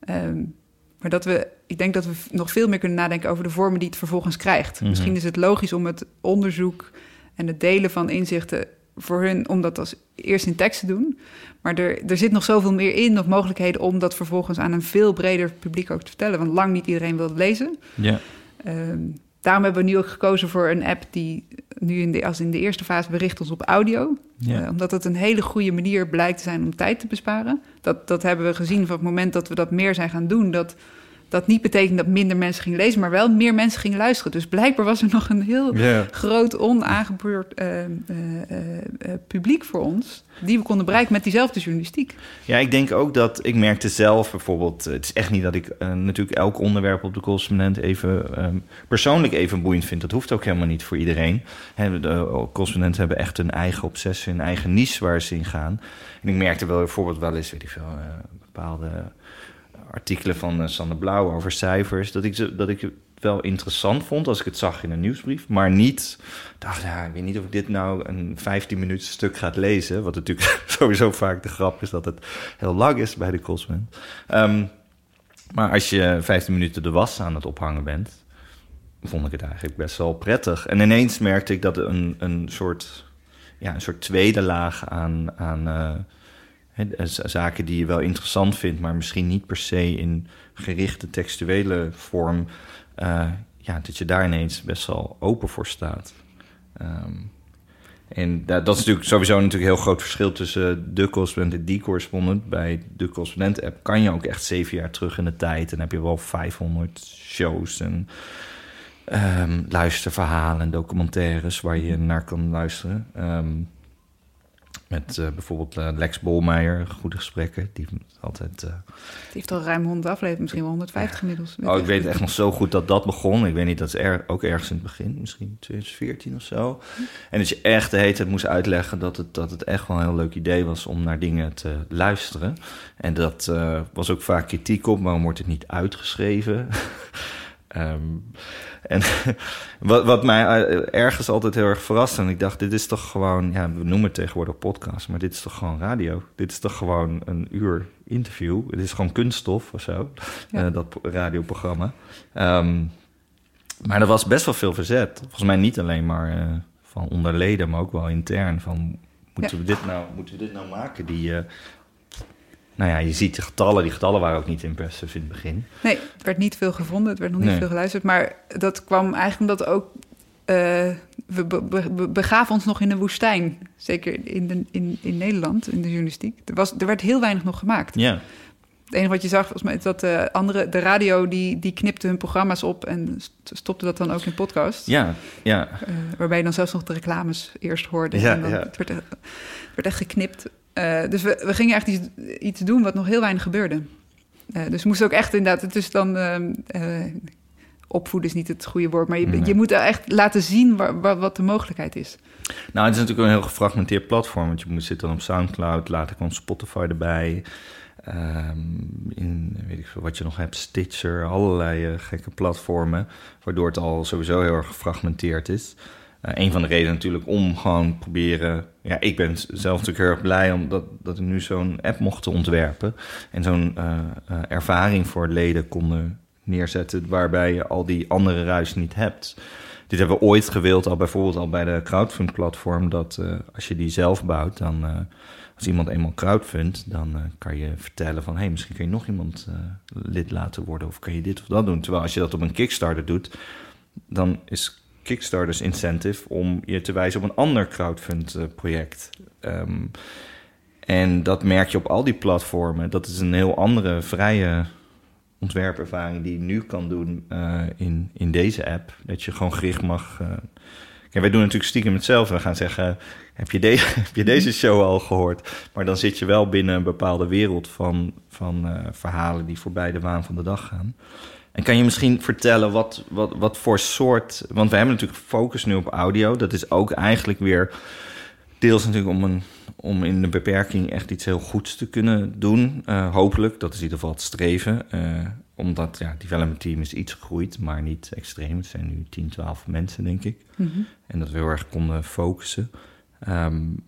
Ehm, maar dat we, ik denk dat we nog veel meer kunnen nadenken over de vormen die het vervolgens krijgt. Mhm. Misschien is het logisch om het onderzoek en het delen van inzichten voor hun, om dat als eerst in tekst te doen. Maar er, er zit nog zoveel meer in, nog mogelijkheden om dat vervolgens aan een veel breder publiek ook te vertellen. Want lang niet iedereen wil het lezen. Ja. Ehm, daarom hebben we nu ook gekozen voor een app die nu in de, als in de eerste fase bericht ons op audio. Ja. Eh, omdat het een hele goede manier blijkt te zijn om tijd te besparen. Dat, dat hebben we gezien van het moment dat we dat meer zijn gaan doen. Dat dat niet betekent dat minder mensen gingen lezen, maar wel meer mensen gingen luisteren. Dus blijkbaar was er nog een heel groot onaangebeurd eh, eh, eh, publiek voor ons. Die we konden bereiken met diezelfde journalistiek. Ja, ik denk ook dat ik merkte zelf bijvoorbeeld. Het is echt niet dat ik natuurlijk elk onderwerp op de correspondent even ehm, persoonlijk even boeiend vind. Dat hoeft ook helemaal niet voor iedereen. Hè, de eh, correspondenten hebben echt een eigen obsessie, een eigen niche waar ze in gaan. En ik merkte wel bijvoorbeeld wel eens, weet ik veel, eh, bepaalde artikelen van eh, Sander Blauw over cijfers. Dat ik, ze, dat ik het wel interessant vond als ik het zag in een nieuwsbrief. Maar niet, dacht, ja, ik weet niet of ik dit nou een 15 minuten stuk ga lezen. Wat natuurlijk [laughs] sowieso vaak de grap is dat het heel lang is bij de Cosman. Ehm, maar als je 15 minuten de was aan het ophangen bent, vond ik het eigenlijk best wel prettig. En ineens merkte ik dat een, een, soort, ja, een soort tweede laag aan, aan eh, zaken die je wel interessant vindt, maar misschien niet per se in gerichte textuele vorm, eh, ja, dat je daar ineens best wel open voor staat. Ehm, en da- dat is natuurlijk sowieso natuurlijk een heel groot verschil tussen de correspondent en die correspondent. Bij de correspondent app kan je ook echt zeven jaar terug in de tijd. En heb je wel 500 shows en ehm, luisterverhalen en documentaires waar je naar kan luisteren. Ehm, met eh, bijvoorbeeld eh, Lex Bolmeijer, goede gesprekken. Die altijd. eh, Het heeft al ruim 100 afleveringen, misschien wel 150 inmiddels. Oh, ik weet echt nog zo goed dat dat begon. Ik weet niet, dat is er, ook ergens in het begin, misschien 2014 of zo. En dat je echt de hele tijd moest uitleggen dat het, dat het echt wel een heel leuk idee was om naar dingen te luisteren. En dat was ook vaak kritiek op, waarom wordt het niet uitgeschreven? Ehm, en [laughs] wat, wat mij eh, ergens altijd heel erg verraste, en ik dacht, dit is toch gewoon, ja, we noemen het tegenwoordig podcast, maar dit is toch gewoon radio? Dit is toch gewoon een uur interview? Het is gewoon kunststof of zo, Ja. eh, dat radioprogramma. Ehm, maar er was best wel veel verzet. Volgens mij niet alleen maar eh, van onderleden, maar ook wel intern. Van, moeten, we, dit nou, moeten we dit nou maken? Die, uh, nou ja, je ziet de getallen. Die getallen waren ook niet impressive in het begin. Nee, het werd niet veel gevonden. Het werd nog niet veel geluisterd. Maar dat kwam eigenlijk omdat ook... Uh, we begaven ons nog in de woestijn. Zeker in, de, in, in Nederland, in de journalistiek. Er, was, er werd heel weinig nog gemaakt. Ja. Het enige wat je zag, volgens mij, is dat de andere, de radio die, die knipte hun programma's op en stopte dat dan ook in podcast. Ja, ja. Uh, waarbij je dan zelfs nog de reclames eerst hoorde. Ja, en dan, ja. Het, werd, het werd echt geknipt. Uh, dus we, we gingen echt iets, iets doen wat nog heel weinig gebeurde. Uh, dus we moesten ook echt inderdaad, het is dan opvoeden is niet het goede woord, maar je, Nee. je moet echt laten zien waar, waar, wat de mogelijkheid is. Nou, het is natuurlijk een heel gefragmenteerd platform. Want je moet zitten dan op Soundcloud, later komt Spotify erbij. Ehm, in, weet ik veel, wat je nog hebt, Stitcher, allerlei gekke platformen. Waardoor het al sowieso heel erg gefragmenteerd is. Uh, een van de redenen natuurlijk om gewoon proberen... Ja, ik ben zelf natuurlijk heel erg blij omdat dat ik nu zo'n app mocht ontwerpen. En zo'n uh, ervaring voor leden konden neerzetten... waarbij je al die andere ruis niet hebt... Dit hebben we ooit gewild, al bijvoorbeeld al bij de crowdfund-platform, dat als je die zelf bouwt, dan als iemand eenmaal crowdfundt, dan kan je vertellen van, hey, misschien kun je nog iemand lid laten worden of kan je dit of dat doen. Terwijl als je dat op een Kickstarter doet, dan is Kickstarters incentive om je te wijzen op een ander crowdfund-project. Um, en dat merk je op al die platformen. Dat is een heel andere, vrije ontwerpervaring die je nu kan doen uh, in, in deze app. Dat je gewoon gericht mag. Uh... Kijk, wij doen natuurlijk stiekem hetzelfde. We gaan zeggen: heb je, de [laughs] heb je deze show al gehoord? Maar dan zit je wel binnen een bepaalde wereld van, van verhalen die voorbij de waan van de dag gaan. En kan je misschien vertellen wat, wat, wat voor soort. Want we hebben natuurlijk focus nu op audio. Dat is ook eigenlijk weer deels natuurlijk om, een, om in de beperking echt iets heel goeds te kunnen doen. Uh, hopelijk, dat is in ieder geval het streven. Uh, omdat ja, het development team is iets gegroeid, maar niet extreem. Het zijn nu 10, 12 mensen, denk ik. Mm -hmm. En dat we heel erg konden focussen. Um,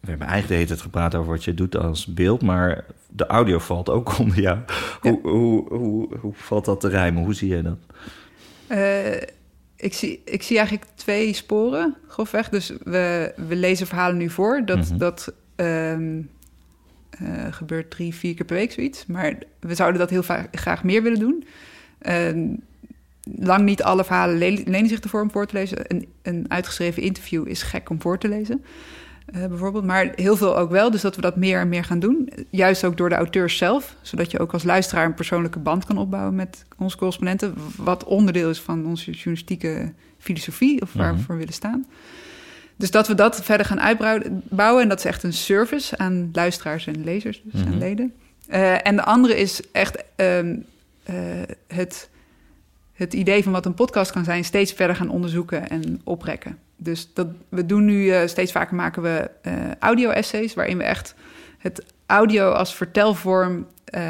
we hebben eigenlijk de hele tijd gepraat over wat je doet als beeld, maar de audio valt ook [laughs] onder jou. Ja. Hoe, hoe, hoe, hoe valt dat te rijmen? Hoe zie je dat? Uh, ik zie, ik zie eigenlijk twee sporen, grofweg. Dus we, we lezen verhalen nu voor. Dat, Mhm. mm -hmm. dat um, uh, gebeurt drie, vier keer per week zoiets. Maar we zouden dat heel graag meer willen doen. Uh, lang niet alle verhalen le lenen zich ervoor om voor te lezen. Een, een uitgeschreven interview is gek om voor te lezen. Uh, bijvoorbeeld, maar heel veel ook wel. Dus dat we dat meer en meer gaan doen. Juist ook door de auteurs zelf. Zodat je ook als luisteraar een persoonlijke band kan opbouwen met onze correspondenten. Wat onderdeel is van onze journalistieke filosofie. Of waar Mhm. we voor willen staan. Dus dat we dat verder gaan uitbouwen. En dat is echt een service aan luisteraars en lezers. Dus Mhm. aan leden. Uh, en de andere is echt um, uh, het, het idee van wat een podcast kan zijn... steeds verder gaan onderzoeken en oprekken. Dus dat, we doen nu uh, steeds vaker maken we uh, audio-essays... waarin we echt het audio als vertelvorm uh,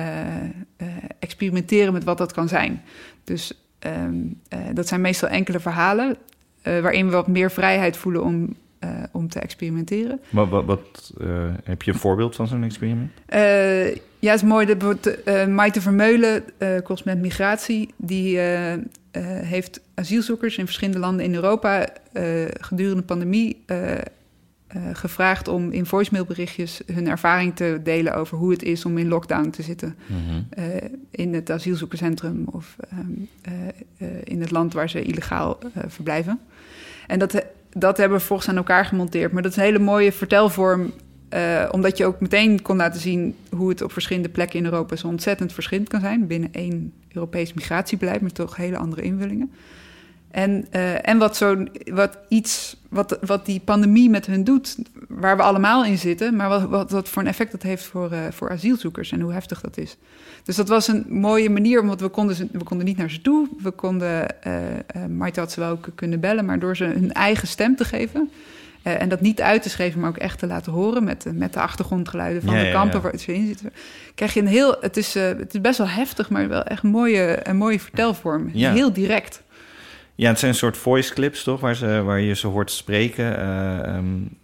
experimenteren met wat dat kan zijn. Dus um, dat zijn meestal enkele verhalen... waarin we wat meer vrijheid voelen om, om te experimenteren. Wat, wat, wat heb je een voorbeeld van zo'n experiment? ja, het is mooi. De, uh, Maite Vermeulen, uh, correspondent migratie... die uh, heeft asielzoekers in verschillende landen in Europa... gedurende de pandemie gevraagd om in voicemailberichtjes... hun ervaring te delen over hoe het is om in lockdown te zitten. -hmm. in het asielzoekerscentrum of um, in het land waar ze illegaal verblijven. En dat, dat hebben we volgens aan elkaar gemonteerd. Maar dat is een hele mooie vertelvorm... Uh, omdat je ook meteen kon laten zien hoe het op verschillende plekken in Europa zo ontzettend verschillend kan zijn. Binnen één Europees migratiebeleid met toch hele andere invullingen. En, uh, en wat, zo, wat iets, wat, wat die pandemie met hun doet, waar we allemaal in zitten, maar wat, wat, wat voor een effect dat heeft voor, uh, voor asielzoekers en hoe heftig dat is. Dus dat was een mooie manier, want we konden, ze, we konden niet naar ze toe. We konden, uh, Maite had ze wel kunnen bellen, maar door ze hun eigen stem te geven. En dat niet uit te schrijven, maar ook echt te laten horen met, met de achtergrondgeluiden van ja, de kampen ja, ja. waar ze in zitten. Krijg je een heel, het is, het is best wel heftig, maar wel echt een mooie, een mooie vertelvorm. Heel direct. Ja, het zijn een soort voice clips, toch? Waar, ze, waar je ze hoort spreken. Uh, um,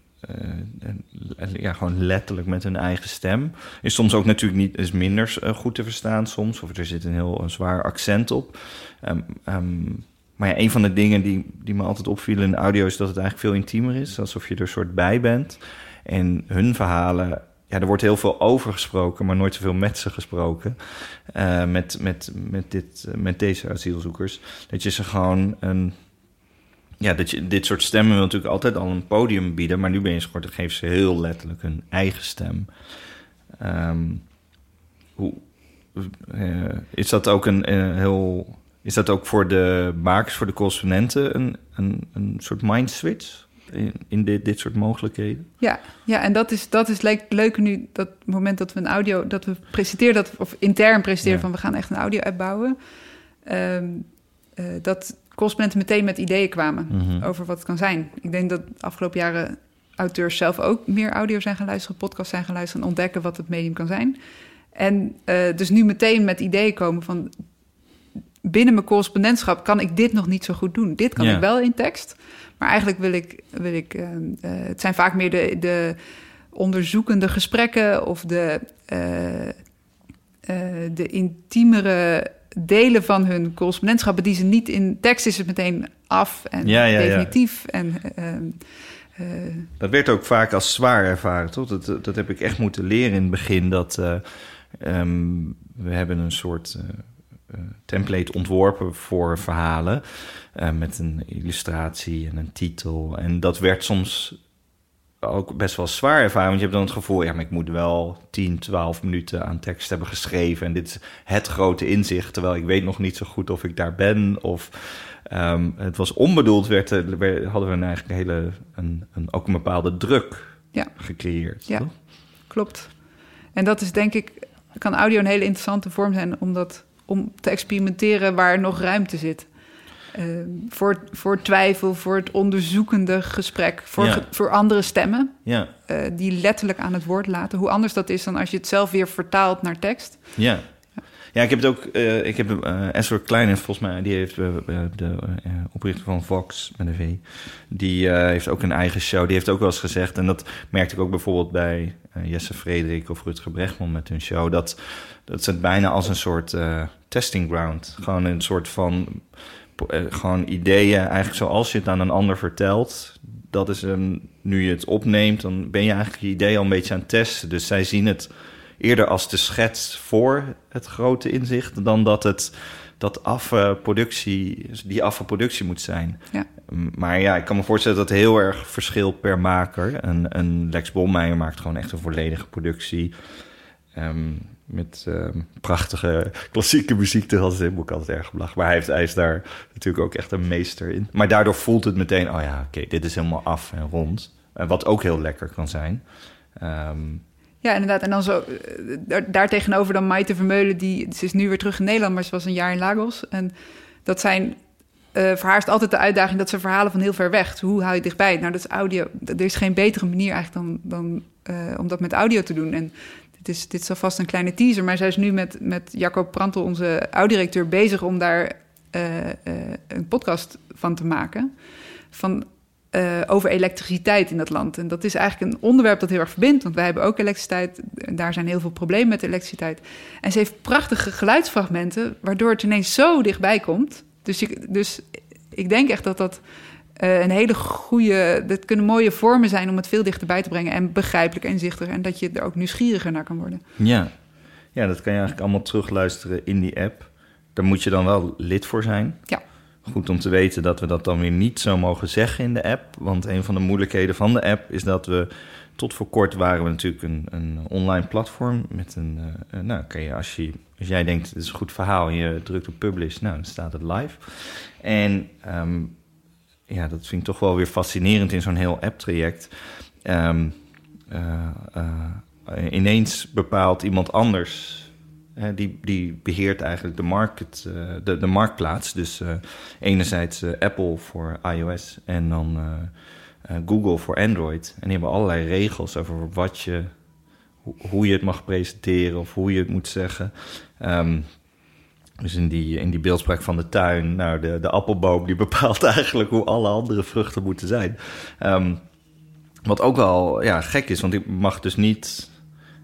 ja, gewoon letterlijk met hun eigen stem. Is soms ook natuurlijk niet is minder goed te verstaan soms. Of er zit een heel een zwaar accent op. Um, maar maar ja, een van de dingen die, die me altijd opvielen in de audio is dat het eigenlijk veel intiemer is. Alsof je er soort bij bent. En hun verhalen, ja, er wordt heel veel over gesproken, maar nooit zoveel met ze gesproken. Uh, met, met, met, dit, met deze asielzoekers. Dat je ze gewoon een. Ja, dat je, dit soort stemmen wil natuurlijk altijd al een podium bieden, maar nu ben je dan geven ze heel letterlijk hun eigen stem. Um, hoe, uh, is dat ook een, een heel is dat ook voor de makers, voor de correspondenten, een, een, een soort mind switch in, in dit, dit soort mogelijkheden? Ja, ja en dat is, dat is leuk, leuk nu, dat moment dat we een audio, dat we presenteren, dat, of intern presenteren van we gaan echt een audio-app bouwen. Um, uh, dat correspondenten meteen met ideeën kwamen mm-hmm. over wat het kan zijn. Ik denk dat de afgelopen jaren auteurs zelf ook meer audio zijn gaan luisteren, podcasts zijn gaan luisteren en ontdekken wat het medium kan zijn. En uh, dus nu meteen met ideeën komen van binnen mijn correspondentschap kan ik dit nog niet zo goed doen. Dit kan ik wel in tekst. Maar eigenlijk wil ik, wil ik uh, uh, het zijn vaak meer de, de onderzoekende gesprekken of de, uh, de intiemere delen van hun correspondentschappen die ze niet in tekst is het meteen af en ja, ja, definitief. En, dat werd ook vaak als zwaar ervaren, toch? Dat, dat heb ik echt moeten leren in het begin. Dat um, we hebben een soort eh, template ontworpen voor verhalen. Uh, met een illustratie en een titel. En dat werd soms ook best wel zwaar ervaren. Want je hebt dan het gevoel, ja, maar ik moet wel 10, 12 minuten aan tekst hebben geschreven. En dit is het grote inzicht. Terwijl ik weet nog niet zo goed of ik daar ben. Of um, het was onbedoeld, werd, werd, hadden we een eigenlijk een hele, een, een, ook een bepaalde druk ja. gecreëerd. Ja, klopt. En dat is denk ik, kan audio een hele interessante vorm zijn, omdat om te experimenteren waar nog ruimte zit. Uh, voor, voor twijfel, voor het onderzoekende gesprek, voor, ja. voor andere stemmen, ja. uh, die letterlijk aan het woord laten. Hoe anders dat is dan als je het zelf weer vertaalt naar tekst. Ja. Ja, ik heb het ook. Uh, ik heb uh, Esther Klein, volgens mij, die heeft uh, de oprichter van Vox met een V. Die heeft ook een eigen show. Die heeft ook wel eens gezegd, en dat merkte ik ook bijvoorbeeld bij Jesse Frederik of Rutger Brechtman met hun show, dat dat is het bijna als een soort uh, testing ground. Gewoon een soort van uh, gewoon ideeën, eigenlijk zoals je het aan een ander vertelt. Dat is een, nu je het opneemt, dan ben je eigenlijk je idee al een beetje aan het testen. Dus zij zien het eerder als de schets voor het grote inzicht, dan dat het dat afproductie, die afvalproductie moet zijn. Ja. Maar ja, ik kan me voorstellen dat het heel erg verschilt per maker. Een, een Lex Bolmeijer maakt gewoon echt een volledige productie. Um, met uh, prachtige klassieke muziek. Dat had ik altijd erg belach. Maar hij, heeft, hij is daar natuurlijk ook echt een meester in. Maar daardoor voelt het meteen, oh ja, oké, dit is helemaal af en rond. Wat ook heel lekker kan zijn. Um, ja, inderdaad. En dan zo, eh, daar, daar tegenover dan Maite Vermeulen, die, ze is nu weer terug in Nederland, maar ze was een jaar in Lagos. En dat zijn, uh, voor haar is altijd de uitdaging dat ze verhalen van heel ver weg. hoe hou je dichtbij? Nou, dat is audio. Er is geen betere manier eigenlijk dan, dan uh, om dat met audio te doen. En dit is, dit is alvast een kleine teaser, maar zij is nu met, met Jacob Prantel, onze oud-directeur, bezig om daar uh, een podcast van te maken. Van, over elektriciteit in dat land. En dat is eigenlijk een onderwerp dat heel erg verbindt, want wij hebben ook elektriciteit. Daar zijn heel veel problemen met elektriciteit. En ze heeft prachtige geluidsfragmenten, waardoor het ineens zo dichtbij komt. Dus, je, dus ik denk echt dat dat uh, een hele goede. Dat kunnen mooie vormen zijn om het veel dichterbij te brengen. En begrijpelijk en. En dat je er ook nieuwsgieriger naar kan worden. Ja, ja dat kan je eigenlijk allemaal terugluisteren in die app. Daar moet je dan wel lid voor zijn. Ja. Goed om te weten dat we dat dan weer niet zo mogen zeggen in de app. Want een van de moeilijkheden van de app is dat we. Tot voor kort waren we natuurlijk een, een online platform. Met een. Uh, nou, kan je als, je als jij denkt: het is een goed verhaal je drukt op publish, nou, dan staat het live. En. Um, ja, dat vind ik toch wel weer fascinerend in zo'n heel app-traject. Um, uh, uh, ineens bepaalt iemand anders. die, die beheert eigenlijk de, market, uh, de, de marktplaats. Dus enerzijds Apple voor iOS en dan Google voor Android. En die hebben allerlei regels over wat je, hoe je het mag presenteren of hoe je het moet zeggen. Um, dus in die, in die beeldspraak van de tuin, nou, de, de appelboom, die [laughs] bepaalt eigenlijk hoe alle andere vruchten moeten zijn. Um, wat ook wel ja, gek is, want ik mag dus niet.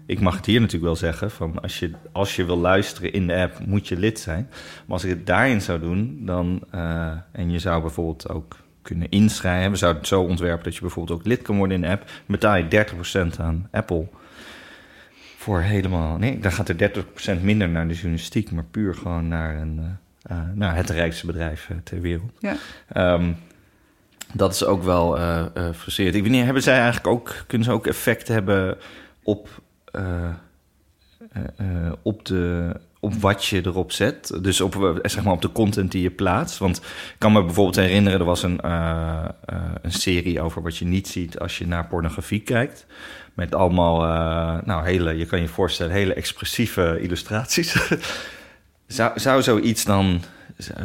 ik mag het hier natuurlijk wel zeggen, van als je, als je wil luisteren in de app, moet je lid zijn. Maar als ik het daarin zou doen, dan, uh, en je zou bijvoorbeeld ook kunnen inschrijven, we zouden het zo ontwerpen dat je bijvoorbeeld ook lid kan worden in de app, betaal je 30% aan Apple. Voor helemaal, nee, dan gaat er 30% minder naar de journalistiek, maar puur gewoon naar, een, uh, naar het rijkste bedrijf ter wereld. Ja. Um, dat is ook wel uh, uh, frustrerend. Ik weet niet, hebben zij eigenlijk ook, kunnen ze ook effecten hebben op, op, de, op wat je erop zet? Dus op, zeg maar op de content die je plaatst. Want ik kan me bijvoorbeeld herinneren, er was een, een serie over wat je niet ziet als je naar pornografie kijkt. Met allemaal, nou, hele, je kan je voorstellen, hele expressieve illustraties. [laughs] zou, zou zoiets dan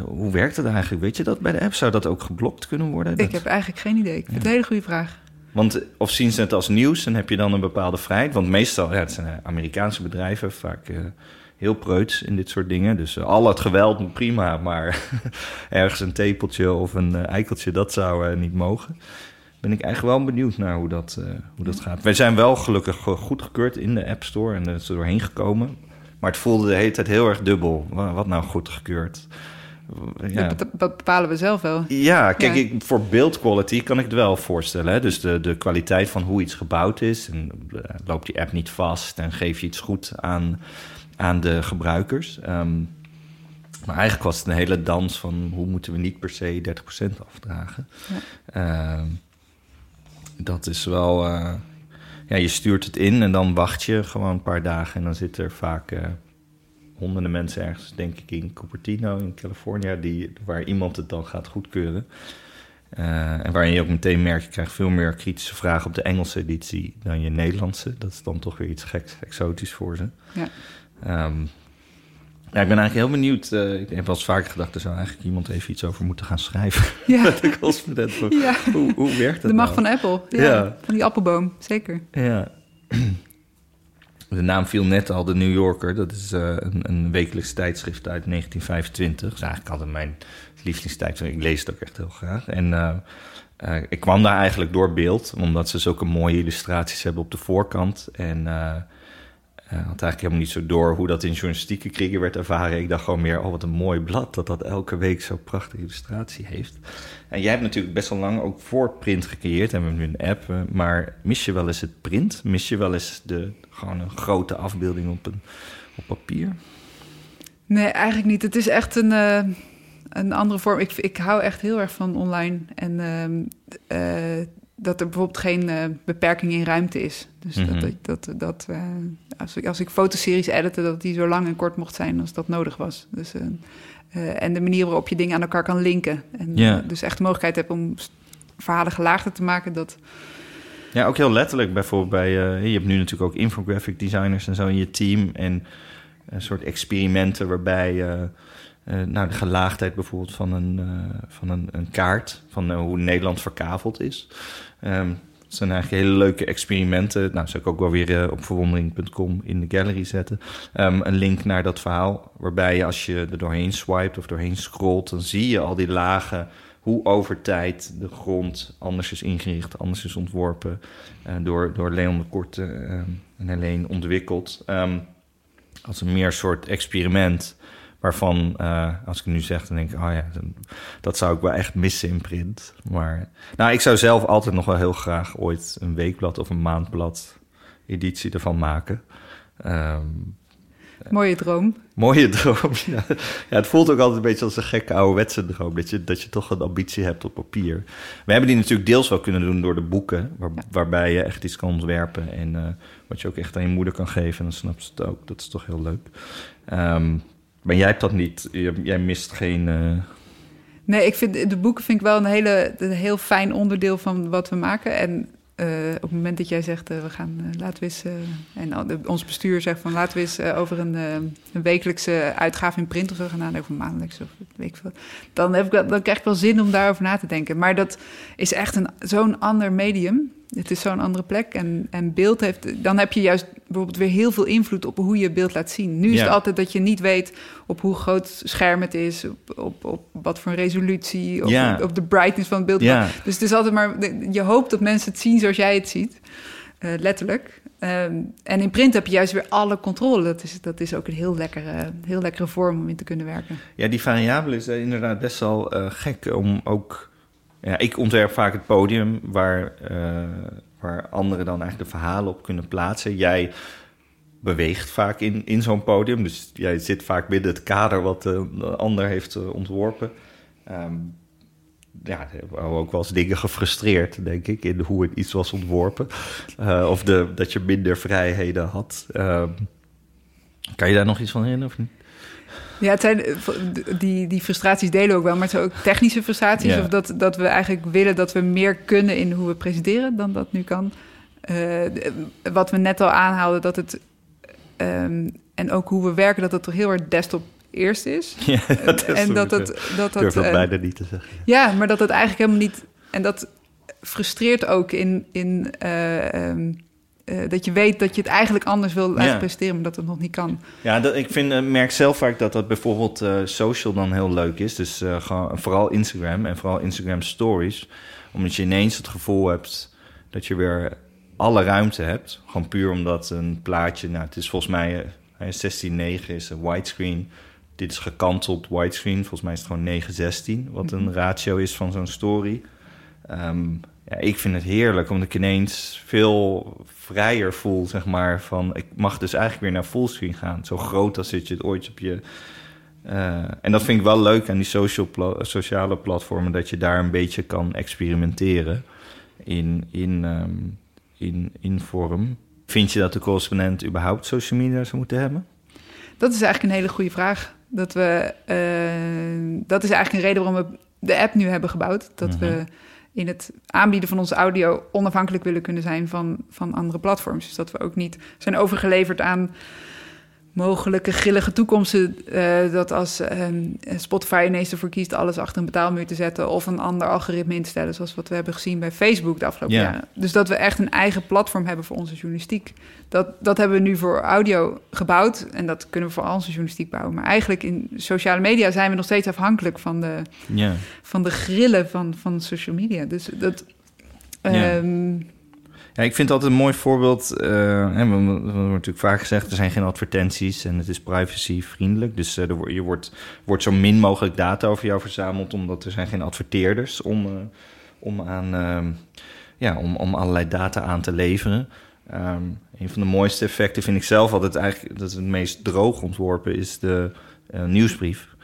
hoe werkt het eigenlijk? Weet je dat bij de app? Zou dat ook geblokt kunnen worden? Ik heb eigenlijk geen idee. Ik vind het een hele goede vraag. Want of zien ze het als nieuws en heb je dan een bepaalde vrijheid? Want meestal, ja, het zijn Amerikaanse bedrijven, vaak uh, heel preuts in dit soort dingen. Dus uh, al het geweld prima, maar [laughs] ergens een tepeltje of een uh, eikeltje, dat zou niet mogen. Ben ik eigenlijk wel benieuwd naar hoe dat, hoe dat gaat. Wij zijn wel gelukkig goedgekeurd in de App Store en er is er doorheen gekomen. Maar het voelde de hele tijd heel erg dubbel. Wat nou goedgekeurd? Ja. Dat bepalen we zelf wel. Ja, kijk, ja. Ik, voor beeldquality kan ik het wel voorstellen. Hè? Dus de, de kwaliteit van hoe iets gebouwd is. En loopt die app niet vast en geef je iets goed aan, aan de gebruikers. Um, maar eigenlijk was het een hele dans van hoe moeten we niet per se 30% afdragen. Ja. Uh, dat is wel. Uh, ja, je stuurt het in en dan wacht je gewoon een paar dagen en dan zit er vaak. Uh, honderden mensen ergens, denk ik, in Cupertino in Californië, die, waar iemand het dan gaat goedkeuren. Uh, en waarin je ook meteen merkt, je krijgt veel meer kritische vragen op de Engelse editie dan je Nederlandse. Dat is dan toch weer iets geks, exotisch voor ze. Ja. Um, ja, ik ben eigenlijk heel benieuwd. Uh, ik heb wel eens vaker gedacht, er zou eigenlijk iemand even iets over moeten gaan schrijven. [laughs] Ja. Met de correspondent. Ja. Hoe, hoe werkt dat De macht nou? van Apple. Ja, Ja. Van die appelboom, zeker. Ja. De naam viel net al, de New Yorker. Dat is uh, een, een wekelijks tijdschrift uit 1925. Dat is eigenlijk altijd mijn lievelingstijdschrift. Ik lees het ook echt heel graag. En uh, uh, ik kwam daar eigenlijk door beeld, omdat ze zulke mooie illustraties hebben op de voorkant. En had eigenlijk helemaal niet zo door hoe dat in journalistieke kringen werd ervaren. Ik dacht gewoon meer, oh wat een mooi blad, dat dat elke week zo'n prachtige illustratie heeft. En jij hebt natuurlijk best wel lang ook voor print gecreëerd. En we hebben nu een app. Maar mis je wel eens het print? Mis je wel eens de, gewoon een grote afbeelding op, een, op papier? Nee, eigenlijk niet. Het is echt een, uh, een andere vorm. Ik, ik hou echt heel erg van online. En uh, dat er bijvoorbeeld geen uh, beperking in ruimte is. Dus mm -hmm. dat, dat, dat uh, als, ik, als ik fotoseries editte, dat die zo lang en kort mocht zijn als dat nodig was. Dus, uh, en de manier waarop je dingen aan elkaar kan linken. En dus echt de mogelijkheid hebt om verhalen gelaagder te maken. Dat... Ja, ook heel letterlijk bijvoorbeeld bij... je hebt nu natuurlijk ook infographic designers en zo in je team. En een soort experimenten waarbij... Uh, nou, de gelaagdheid bijvoorbeeld van een, uh, van een, een kaart, van uh, hoe Nederland verkaveld is. Um, het zijn eigenlijk hele leuke experimenten. Nou, zou ik ook wel weer op verwondering.com in de gallery zetten. Um, een link naar dat verhaal, waarbij je als je er doorheen swipet of doorheen scrolt, dan zie je al die lagen, hoe over tijd de grond anders is ingericht, anders is ontworpen, door, door Leon de Korte en Helene ontwikkeld. Als een meer soort experiment waarvan, uh, als ik nu zeg, dan denk ik, oh ja, dat zou ik wel echt missen in print. Maar nou, ik zou zelf altijd nog wel heel graag ooit een weekblad of een maandblad editie ervan maken. Um, mooie droom. Mooie [laughs] droom, ja. ja. Het voelt ook altijd een beetje als een gekke ouderwetse droom, dat je, dat je toch een ambitie hebt op papier. We hebben die natuurlijk deels wel kunnen doen door de boeken, waar, ja. waarbij je echt iets kan ontwerpen en uh, wat je ook echt aan je moeder kan geven, en dan snapt ze het ook. Dat is toch heel leuk. Um, maar jij hebt dat niet. Jij mist geen. Uh... Nee, ik vind de boeken vind ik wel een, hele, heel fijn onderdeel van wat we maken. En uh, op het moment dat jij zegt, uh, we gaan, laten we eens. en ons bestuur zegt van laten we eens over een, een, wekelijkse uitgave in print of zo gaan nadenken, of een maandelijkse of weet ik veel. Dan, heb ik, dan krijg ik wel zin om daarover na te denken. Maar dat is echt zo'n ander medium. Het is zo'n andere plek. En, en beeld heeft. Dan heb je juist bijvoorbeeld weer heel veel invloed op hoe je beeld laat zien. Nu is het altijd dat je niet weet op hoe groot scherm het is, op, op, op wat voor resolutie, op, ja. op de brightness van het beeld. Ja. Dus het is altijd maar. Je hoopt dat mensen het zien zoals jij het ziet. Uh, letterlijk. Ehm, en in print heb je juist weer alle controle. Dat is, dat is ook een heel lekkere, heel lekkere vorm om in te kunnen werken. Ja, die variabele is eh, inderdaad best wel uh, gek om ook... Ja, ik ontwerp vaak het podium waar, uh, waar anderen dan eigenlijk de verhalen op kunnen plaatsen. Jij beweegt vaak in, in zo'n podium. Dus jij zit vaak binnen het kader wat de ander heeft ontworpen. Um, ja, ook wel eens dingen gefrustreerd, denk ik, in hoe het iets was ontworpen. Uh, of de, dat je minder vrijheden had. Uh, kan je daar nog iets van herinneren of niet? Ja, het zijn, die, die frustraties delen we ook wel, maar het zijn ook technische frustraties. Ja. Of dat, dat we eigenlijk willen dat we meer kunnen in hoe we presenteren dan dat nu kan. Uh, wat we net al aanhaalden, dat het. Um, en ook hoe we werken, dat het toch heel erg desktop eerst is. [laughs] Ja, dat is en dat het, dat dat, uh, bijna niet te zeggen. Ja, maar dat het eigenlijk helemaal niet... En dat frustreert ook in... in uh, um, uh, dat je weet dat je het eigenlijk anders wil laten Ja. presteren, maar dat het nog niet kan. Ja, dat, ik vind, eh, merk zelf vaak dat dat bijvoorbeeld eh, social dan heel leuk is. Dus eh, vooral Instagram en vooral Instagram stories. Omdat je ineens het gevoel hebt dat je weer alle ruimte hebt. Gewoon puur omdat een plaatje, nou het is volgens mij eh, 16.9 is een widescreen. Dit is gekanteld widescreen. Volgens mij is het gewoon 9.16, wat een ratio is van zo'n story. Ehm, ja, ik vind het heerlijk, omdat ik ineens veel vrijer voel, zeg maar. Van, ik mag dus eigenlijk weer naar fullscreen gaan. Zo groot als dat je het ooit op je... Uh, en dat vind ik wel leuk aan die social pla sociale platformen... dat je daar een beetje kan experimenteren in, in, um, in, in vorm. Vind je dat de correspondent überhaupt social media zou moeten hebben? Dat is eigenlijk een hele goede vraag. Dat, we, uh, dat is eigenlijk een reden waarom we de app nu hebben gebouwd. Dat -hmm. we in het aanbieden van onze audio onafhankelijk willen kunnen zijn van, van andere platforms. Dus dat we ook niet zijn overgeleverd aan mogelijke grillige toekomsten. Uh, dat als um, Spotify ineens ervoor kiest alles achter een betaalmuur te zetten of een ander algoritme in te stellen, zoals wat we hebben gezien bij Facebook de afgelopen Ja. jaren. Dus dat we echt een eigen platform hebben voor onze journalistiek. Dat, dat hebben we nu voor audio gebouwd en dat kunnen we voor al onze journalistiek bouwen. Maar eigenlijk in sociale media zijn we nog steeds afhankelijk van de, van de grillen van, van social media. Dus dat. Ehm, Ja, ik vind altijd een mooi voorbeeld. eh, hè, we, wordt natuurlijk vaak gezegd, er zijn geen advertenties en het is privacyvriendelijk. Dus eh, er, je wordt, wordt zo min mogelijk data over jou verzameld, omdat er zijn geen adverteerders om, eh, om, aan, ehm, ja, om, om allerlei data aan te leveren. Ehm, een van de mooiste effecten vind ik zelf altijd eigenlijk, dat het meest droog ontworpen, is de eh, nieuwsbrief.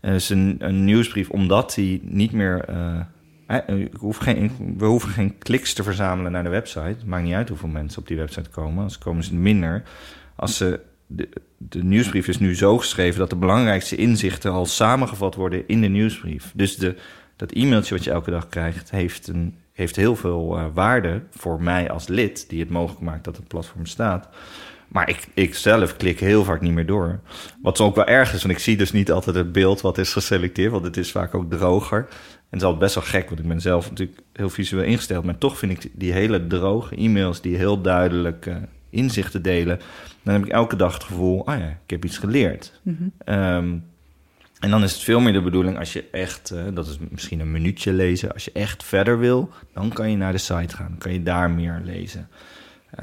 Het is een, een nieuwsbrief omdat die niet meer... eh, eh, geen, we hoeven geen kliks te verzamelen naar de website. Maakt niet uit hoeveel mensen op die website komen. Als komen ze minder. Als ze, de, de nieuwsbrief is nu zo geschreven dat de belangrijkste inzichten al samengevat worden in de nieuwsbrief. Dus de, dat e-mailtje wat je elke dag krijgt, heeft, een, heeft heel veel uh, waarde voor mij als lid, die het mogelijk maakt dat het platform staat. Maar ik, ik zelf klik heel vaak niet meer door. Wat ook wel erg is, want ik zie dus niet altijd het beeld wat is geselecteerd, want het is vaak ook droger. En het is altijd best wel gek, want ik ben zelf natuurlijk heel visueel ingesteld. Maar toch vind ik die hele droge e-mails die heel duidelijk uh, inzichten delen. Dan heb ik elke dag het gevoel, ah oh ja, ik heb iets geleerd. mhm. Mm -hmm. um, en dan is het veel meer de bedoeling als je echt, uh, dat is misschien een minuutje lezen. Als je echt verder wil, dan kan je naar de site gaan. Dan kan je daar meer lezen.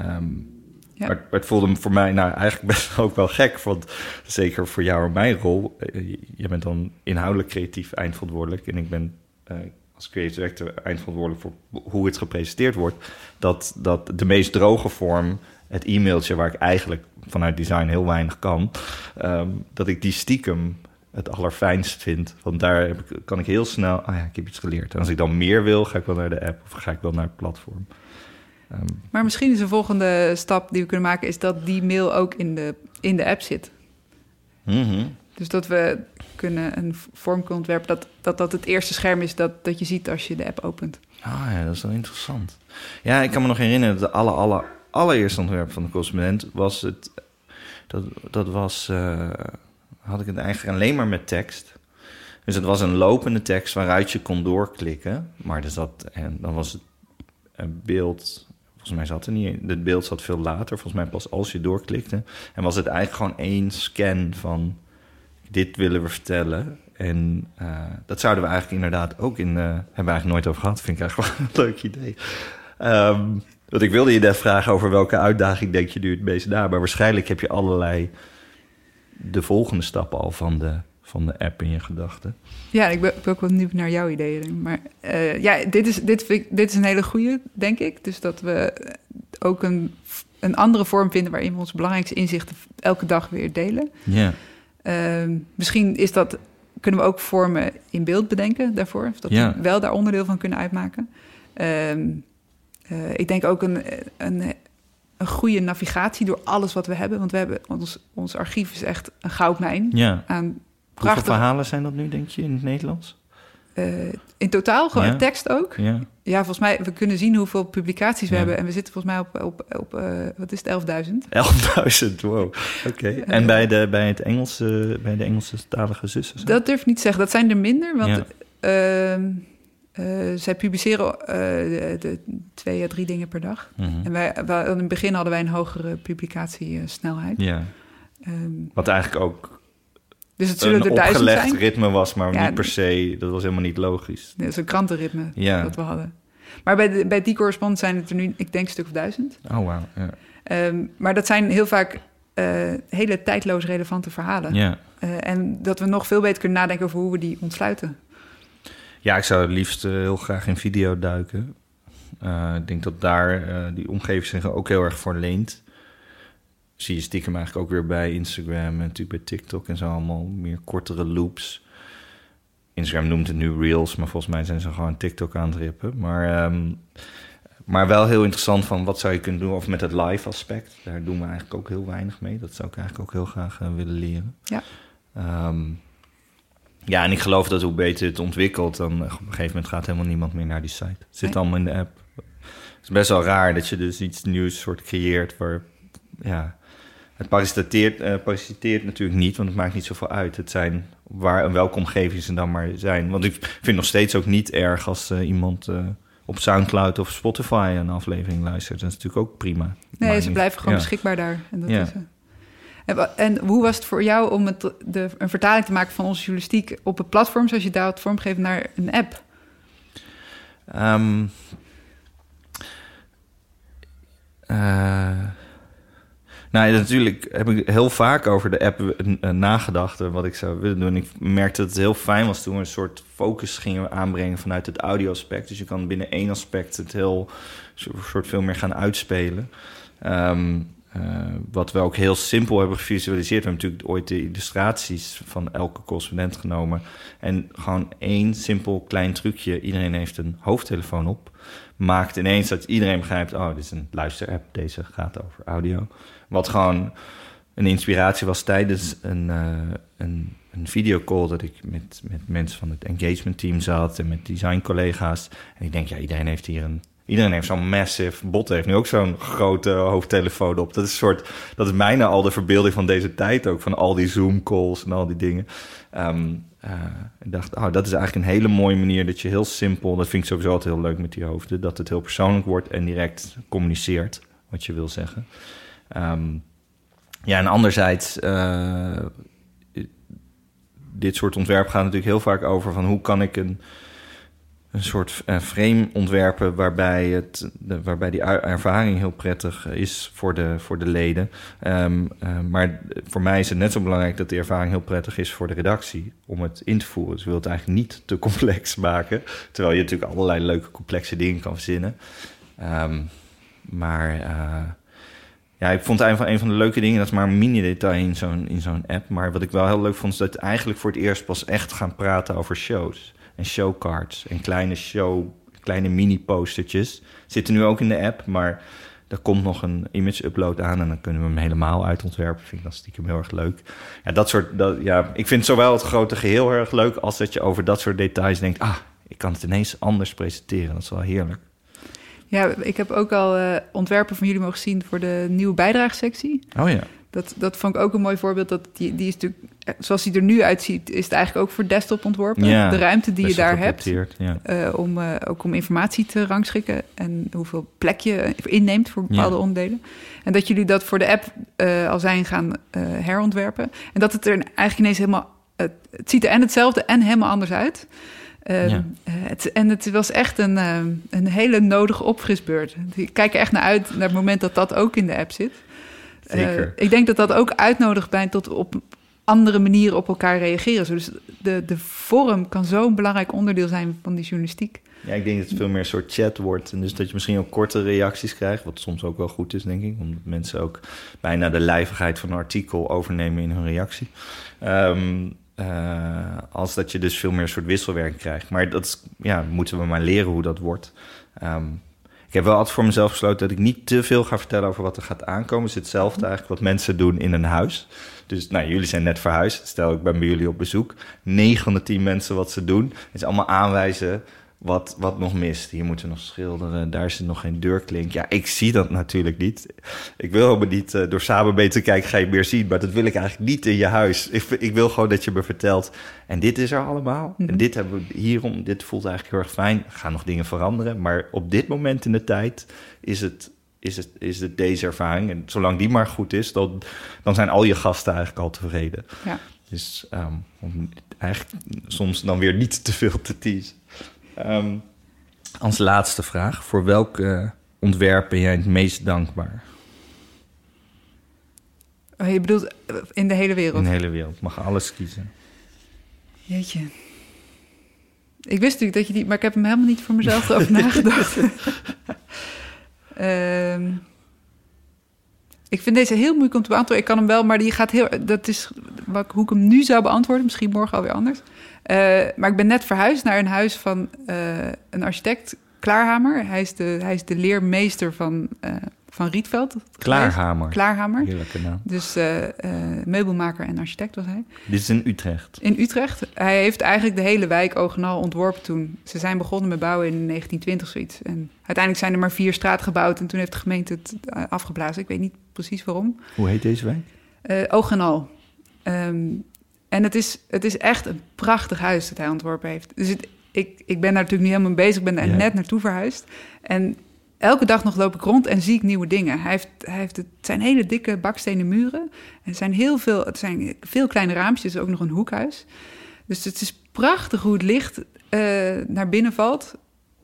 Um, ja. Maar het voelde voor mij nou eigenlijk [laughs] best ook wel gek. Want zeker voor jou en mijn rol. eh, Je bent dan inhoudelijk creatief eindverantwoordelijk. En ik ben als creative director eindverantwoordelijk voor hoe het gepresenteerd wordt. Dat, dat de meest droge vorm, het e-mailtje waar ik eigenlijk vanuit design heel weinig kan. Um, dat ik die stiekem het allerfijnst vind. Want daar ik, kan ik heel snel, ah ja, ik heb iets geleerd. En als ik dan meer wil, ga ik wel naar de app of ga ik wel naar het platform. Um, maar misschien is een volgende stap die we kunnen maken, is dat die mail ook in de, in de app zit. Mm -hmm. Dus dat we kunnen een vorm kunnen ontwerpen dat, dat dat het eerste scherm is dat, dat je ziet als je de app opent. Ah ja, dat is wel interessant. Ja, ik kan me nog herinneren dat de alle, alle, allereerste ontwerp van de correspondent was het. Dat, dat was. Uh, had ik het eigenlijk alleen maar met tekst. Dus het was een lopende tekst waaruit je kon doorklikken. Maar er zat, en dan was het beeld. Volgens mij zat er niet. Het beeld zat veel later. Volgens mij pas als je doorklikte. En was het eigenlijk gewoon één scan van. Dit willen we vertellen. En uh, dat zouden we eigenlijk inderdaad ook in. Uh, hebben we eigenlijk nooit over gehad. Vind ik eigenlijk wel [laughs] een leuk idee. Um, Want ik wilde je net vragen over welke uitdaging denk je nu het meest na. Maar waarschijnlijk heb je allerlei de volgende stappen al van de, van de app in je gedachten. Ja, ik ben, ik ben ook wel nieuw naar jouw ideeën. Maar uh, ja, dit is, dit, vind ik, dit is een hele goede, denk ik. Dus dat we ook een, een andere vorm vinden waarin we onze belangrijkste inzichten elke dag weer delen. Ja. Misschien is dat, kunnen we ook vormen in beeld bedenken daarvoor. Dat Ja. we wel daar onderdeel van kunnen uitmaken. Ehm, eh, ik denk ook een, een, een goede navigatie door alles wat we hebben. Want we hebben ons, ons archief is echt een goudmijn ja. aan Hoeveel prachtige... verhalen zijn dat nu, denk je, in het Nederlands? Eh, in totaal, gewoon Ja. tekst ook. Ja. Ja, volgens mij, we kunnen zien hoeveel publicaties we Ja. hebben. En we zitten volgens mij op, op, op eh, wat is het, 11.000? 11.000, wow. [laughs] Oké. En bij de, bij, het Engelse, bij de Engelse talige zussen? Dat durf ik niet te zeggen. Dat zijn er minder, want ehm, eh, zij publiceren eh, de, de twee à drie dingen per dag. Mhm. En wij, wij- in het begin hadden wij een hogere publicatiesnelheid. Ja, Ehm, wat eigenlijk ook dus het zullen een er duizend opgelegd ritme was, maar Ja, niet per se, dat was helemaal niet logisch. Dat is een krantenritme Ja. dat we hadden. Maar bij, de, bij die correspondent zijn het er nu, ik denk, een stuk of duizend. Oh, wauw. Ja. Ehm, maar dat zijn heel vaak eh, hele tijdloos relevante verhalen. ja. Eh, en dat we nog veel beter kunnen nadenken over hoe we die ontsluiten. Ja, ik zou het liefst eh, heel graag in video duiken. Ik denk dat daar die omgeving zich ook heel erg voor leent. Zie je stiekem eigenlijk ook weer bij Instagram en natuurlijk bij TikTok en zo allemaal meer kortere loops. Instagram noemt het nu Reels, maar volgens mij zijn ze gewoon TikTok aan het rippen. Maar, ehm, maar wel heel interessant van wat zou je kunnen doen of met het live aspect. Daar doen we eigenlijk ook heel weinig mee. Dat zou ik eigenlijk ook heel graag eh, willen leren. Ja. Ehm, ja, en ik geloof dat hoe beter het ontwikkelt, dan eh, op een gegeven moment gaat helemaal niemand meer naar die site. Het zit Nee. allemaal in de app. Het is best wel raar dat je dus iets nieuws soort creëert waar, ja, het parasiteert, eh, parasiteert natuurlijk niet, want het maakt niet zoveel uit. Het zijn waar en welke omgeving ze dan maar zijn. Want ik vind nog steeds ook niet erg als eh, iemand eh, op Soundcloud of Spotify een aflevering luistert. Dat is natuurlijk ook prima. Nee, Maakt ze niet- blijven gewoon ja. beschikbaar daar. En, dat Ja. is, en, en hoe was het voor jou om het, de, een vertaling te maken van onze journalistiek op een platform zoals je daar het vormgeeft naar een app? Eh, nou, natuurlijk heb ik heel vaak over de app eh, nagedacht en wat ik zou willen doen. Ik merkte dat het heel fijn was toen we een soort focus gingen aanbrengen vanuit het audio-aspect. Dus je kan binnen één aspect het heel soort veel meer gaan uitspelen. Ehm, eh, wat we ook heel simpel hebben gevisualiseerd. We hebben natuurlijk ooit de illustraties van elke correspondent genomen. En gewoon één simpel klein trucje. Iedereen heeft een hoofdtelefoon op. Maakt ineens dat iedereen begrijpt... oh, dit is een luisterapp, deze gaat over audio. Wat gewoon een inspiratie was tijdens een, eh een, een videocall... dat ik met, met mensen van het engagement team zat... en met designcollega's. En ik denk, ja, iedereen heeft hier een... Iedereen heeft zo'n massive... Bot heeft nu ook zo'n grote hoofdtelefoon op. Dat is, een soort, dat is bijna al de verbeelding van deze tijd ook. Van al die Zoom-calls en al die dingen. Ehm, eh, ik dacht, oh, dat is eigenlijk een hele mooie manier... dat je heel simpel... dat vind ik sowieso altijd heel leuk met die hoofden... dat het heel persoonlijk wordt en direct communiceert... wat je wil zeggen. Ehm, ja, en anderzijds... eh, dit soort ontwerp gaat natuurlijk heel vaak over... van hoe kan ik een een soort eh, frame ontwerpen waarbij, het, waarbij die er- ervaring heel prettig is voor de, voor de leden. Ehm, eh, maar voor mij is het net zo belangrijk dat die ervaring heel prettig is voor de redactie om het in te voeren. Dus ik wil het eigenlijk niet te complex [laughs] maken, terwijl je natuurlijk allerlei leuke complexe dingen kan verzinnen. Ehm, maar ja, ik vond het een van, een van de leuke dingen, dat is maar een mini-detail in zo'n, in zo'n app. Maar wat ik wel heel leuk vond, is dat eigenlijk voor het eerst pas echt gaan praten over shows en showcards en kleine show, kleine mini-postertjes. Zitten nu ook in de app, maar er komt nog een image-upload aan en dan kunnen we hem helemaal uitontwerpen. Vind ik dan stiekem heel erg leuk. Ja, dat soort, dat, ja, ik vind zowel het grote geheel heel erg leuk als dat je over dat soort details denkt, ah, ik kan het ineens anders presenteren. Dat is wel heerlijk. Ja, ik heb ook al eh, ontwerpen van jullie mogen zien voor de nieuwe bijdraagssectie. Oh ja. Dat, dat vond ik ook een mooi voorbeeld. Dat die, die is natuurlijk, eh, zoals die er nu uitziet, is het eigenlijk ook voor desktop ontworpen. Ja, de ruimte die je daar hebt. Ja. eh, om, ook om informatie te rangschikken en hoeveel plek je inneemt voor bepaalde Ja. onderdelen. En dat jullie dat voor de app al zijn gaan herontwerpen. En dat het er eigenlijk ineens helemaal... Het, het ziet er en hetzelfde en helemaal anders uit. Ehm, Ja. eh, het, en het was echt een, ehm, een hele nodige opfrisbeurt. Ik kijk er echt naar uit naar het moment dat dat ook in de app zit. Eh, Zeker. ik denk dat dat ook uitnodigt bij tot op andere manieren op elkaar reageren. Dus de, de vorm kan zo'n belangrijk onderdeel zijn van die journalistiek. Ja, ik denk dat het veel meer een soort chat wordt. En dus dat je misschien ook korte reacties krijgt. Wat soms ook wel goed is, denk ik. Omdat mensen ook bijna de lijvigheid van een artikel overnemen in hun reactie. Ehm, eh, als dat je dus veel meer een soort wisselwerking krijgt. Maar dat is, ja, moeten we maar leren hoe dat wordt. Ehm, ik heb wel altijd voor mezelf besloten dat ik niet te veel ga vertellen over wat er gaat aankomen. Het is hetzelfde eigenlijk wat mensen doen in een huis. Dus nou, jullie zijn net verhuisd. Stel, ik ben bij jullie op bezoek. 9 van de 10 mensen wat ze doen, is allemaal aanwijzen wat, wat nog mist. Hier moeten we nog schilderen, daar zit nog geen deurklink. Ja, ik zie dat natuurlijk niet. Ik wil helemaal niet eh, door samen mee te kijken ga je meer zien, maar dat wil ik eigenlijk niet in je huis. Ik, ik wil gewoon dat je me vertelt, en dit is er allemaal. En dit hebben we hierom, dit voelt eigenlijk heel erg fijn. Gaan nog dingen veranderen, maar op dit moment in de tijd is het, is het, is het deze ervaring. En zolang die maar goed is, dan, dan zijn al je gasten eigenlijk al tevreden. Ja. Dus ehm, om eigenlijk soms dan weer niet te veel te teasen. Ehm, als laatste vraag. Voor welk eh, ontwerp ben jij het meest dankbaar Oh, je bedoelt eh, in de hele wereld? in de hele wereld? Mag alles kiezen. Jeetje. Ik wist natuurlijk dat je die... Maar ik heb hem helemaal niet voor mezelf erover [laughs] nagedacht. Ehm, ik vind deze heel moeilijk om te beantwoorden. Ik kan hem wel, maar die gaat heel... Dat is wat, hoe ik hem nu zou beantwoorden. Misschien morgen alweer anders. Eh, maar ik ben net verhuisd naar een huis van eh, een architect, Klaarhamer. Hij is de, hij is de leermeester van, eh, van Rietveld. Klaarhamer. Klaarhamer. Heerlijke naam. Dus meubelmaker en architect was hij. Dit is in Utrecht. In Utrecht. Hij heeft eigenlijk de hele wijk Ogenal ontworpen toen. Ze zijn begonnen met bouwen in 1920 zoiets. En uiteindelijk zijn er maar vier straten gebouwd... en toen heeft de gemeente het afgeblazen. Ik weet niet precies waarom. Hoe heet deze wijk? Eh Ogenal. Ehm, en het is, het is echt een prachtig huis dat hij ontworpen heeft. Dus het, ik, ik ben daar natuurlijk niet helemaal mee bezig. Ik ben daar Ja. net naartoe verhuisd. En elke dag nog loop ik rond en zie ik nieuwe dingen. Hij heeft, hij heeft het, het zijn hele dikke bakstenen muren. Er zijn heel veel, het zijn veel kleine raampjes. Ook nog een hoekhuis. Dus het is prachtig hoe het licht eh, naar binnen valt.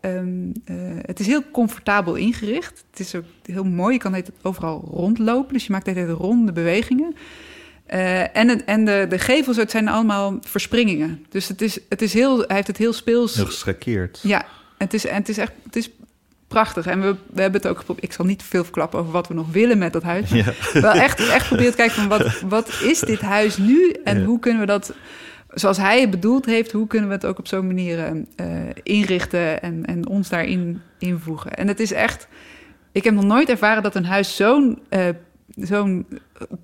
Ehm, eh, het is heel comfortabel ingericht. Het is ook heel mooi. Je kan het overal rondlopen. Dus je maakt de hele ronde bewegingen. Eh, en het, en de, de gevels, het zijn allemaal verspringingen. Dus het is, het is heel, hij heeft het heel speels. Heel geschakeerd. Ja, het is, en het is echt het is prachtig. En we, we hebben het ook geprobeerd. Ik zal niet veel verklappen over wat we nog willen met dat huis. [laughs] Ja. Wel echt, echt proberen te kijken van wat, wat is dit huis nu? En Ja. hoe kunnen we dat, zoals hij het bedoeld heeft, hoe kunnen we het ook op zo'n manier eh, inrichten en, en ons daarin invoegen? En het is echt, ik heb nog nooit ervaren dat een huis zo'n eh, zo'n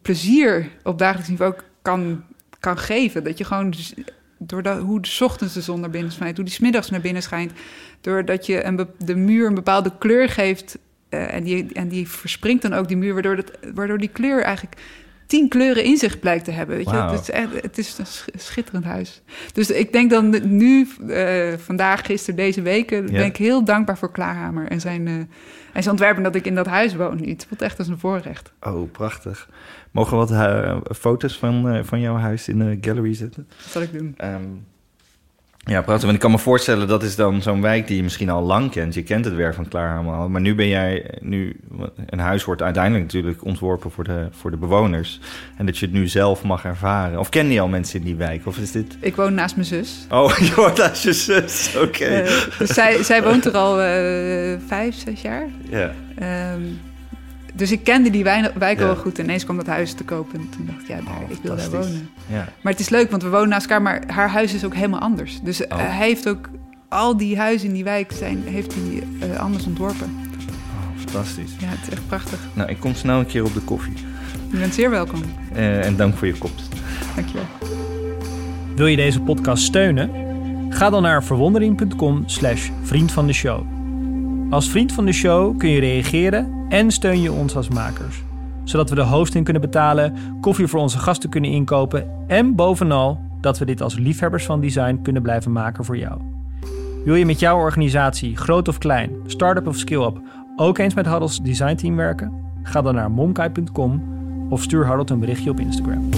plezier op dagelijks niveau kan, kan geven. Dat je gewoon z- doordat hoe de ochtends de zon naar binnen schijnt, hoe die 's middags naar binnen schijnt, doordat je een de muur een bepaalde kleur geeft eh, en, die, en die verspringt dan ook die muur, waardoor, dat, waardoor die kleur eigenlijk tien kleuren in zich blijkt te hebben. Weet je? Het, is echt, het is een sch- schitterend huis. Dus ik denk dan nu, eh, vandaag, gisteren, deze weken, ben ik heel dankbaar voor Klaarhamer en zijn, eh, en zijn ontwerpen dat ik in dat huis woon nu. Het voelt echt als een voorrecht. Oh, prachtig. Mogen we wat eh, foto's van, eh, van jouw huis in de gallery zetten? Dat zal ik doen. Ehm, ja, prachtig. Want ik kan me voorstellen, dat is dan zo'n wijk die je misschien al lang kent. Je kent het werk van Klaarhamer al. Maar nu ben jij... Nu, een huis wordt uiteindelijk natuurlijk ontworpen voor de, voor de bewoners. En dat je het nu zelf mag ervaren. Of ken je al mensen in die wijk? Of is dit... Ik woon naast mijn zus. Oh, [laughs] je hoort als je zus. Oké. Eh, dus zij, zij woont er al eh, vijf, zes jaar. ja. Ehm, dus ik kende die wijk Ja. wel goed. En ineens kwam dat huis te kopen. En toen dacht ik, ja, daar, Oh, ik wil daar wonen. ja. Maar het is leuk, want we wonen naast elkaar. Maar haar huis is ook helemaal anders. Dus eh, Oh. hij heeft ook... Al die huizen in die wijk zijn, heeft hij eh, anders ontworpen. Oh, fantastisch. Ja, het is echt prachtig. Nou, ik kom snel een keer op de koffie. Je bent zeer welkom. Eh, en dank voor je komst. Dankjewel. Wil je deze podcast steunen? Ga dan naar verwondering.com slash vriend van de show. Als vriend van de show kun je reageren en steun je ons als makers. Zodat we de hosting kunnen betalen, koffie voor onze gasten kunnen inkopen en bovenal dat we dit als liefhebbers van design kunnen blijven maken voor jou. Wil je met jouw organisatie, groot of klein, start-up of skill-up, ook eens met Harold's designteam werken? Ga dan naar momkai.com of stuur Harold een berichtje op Instagram.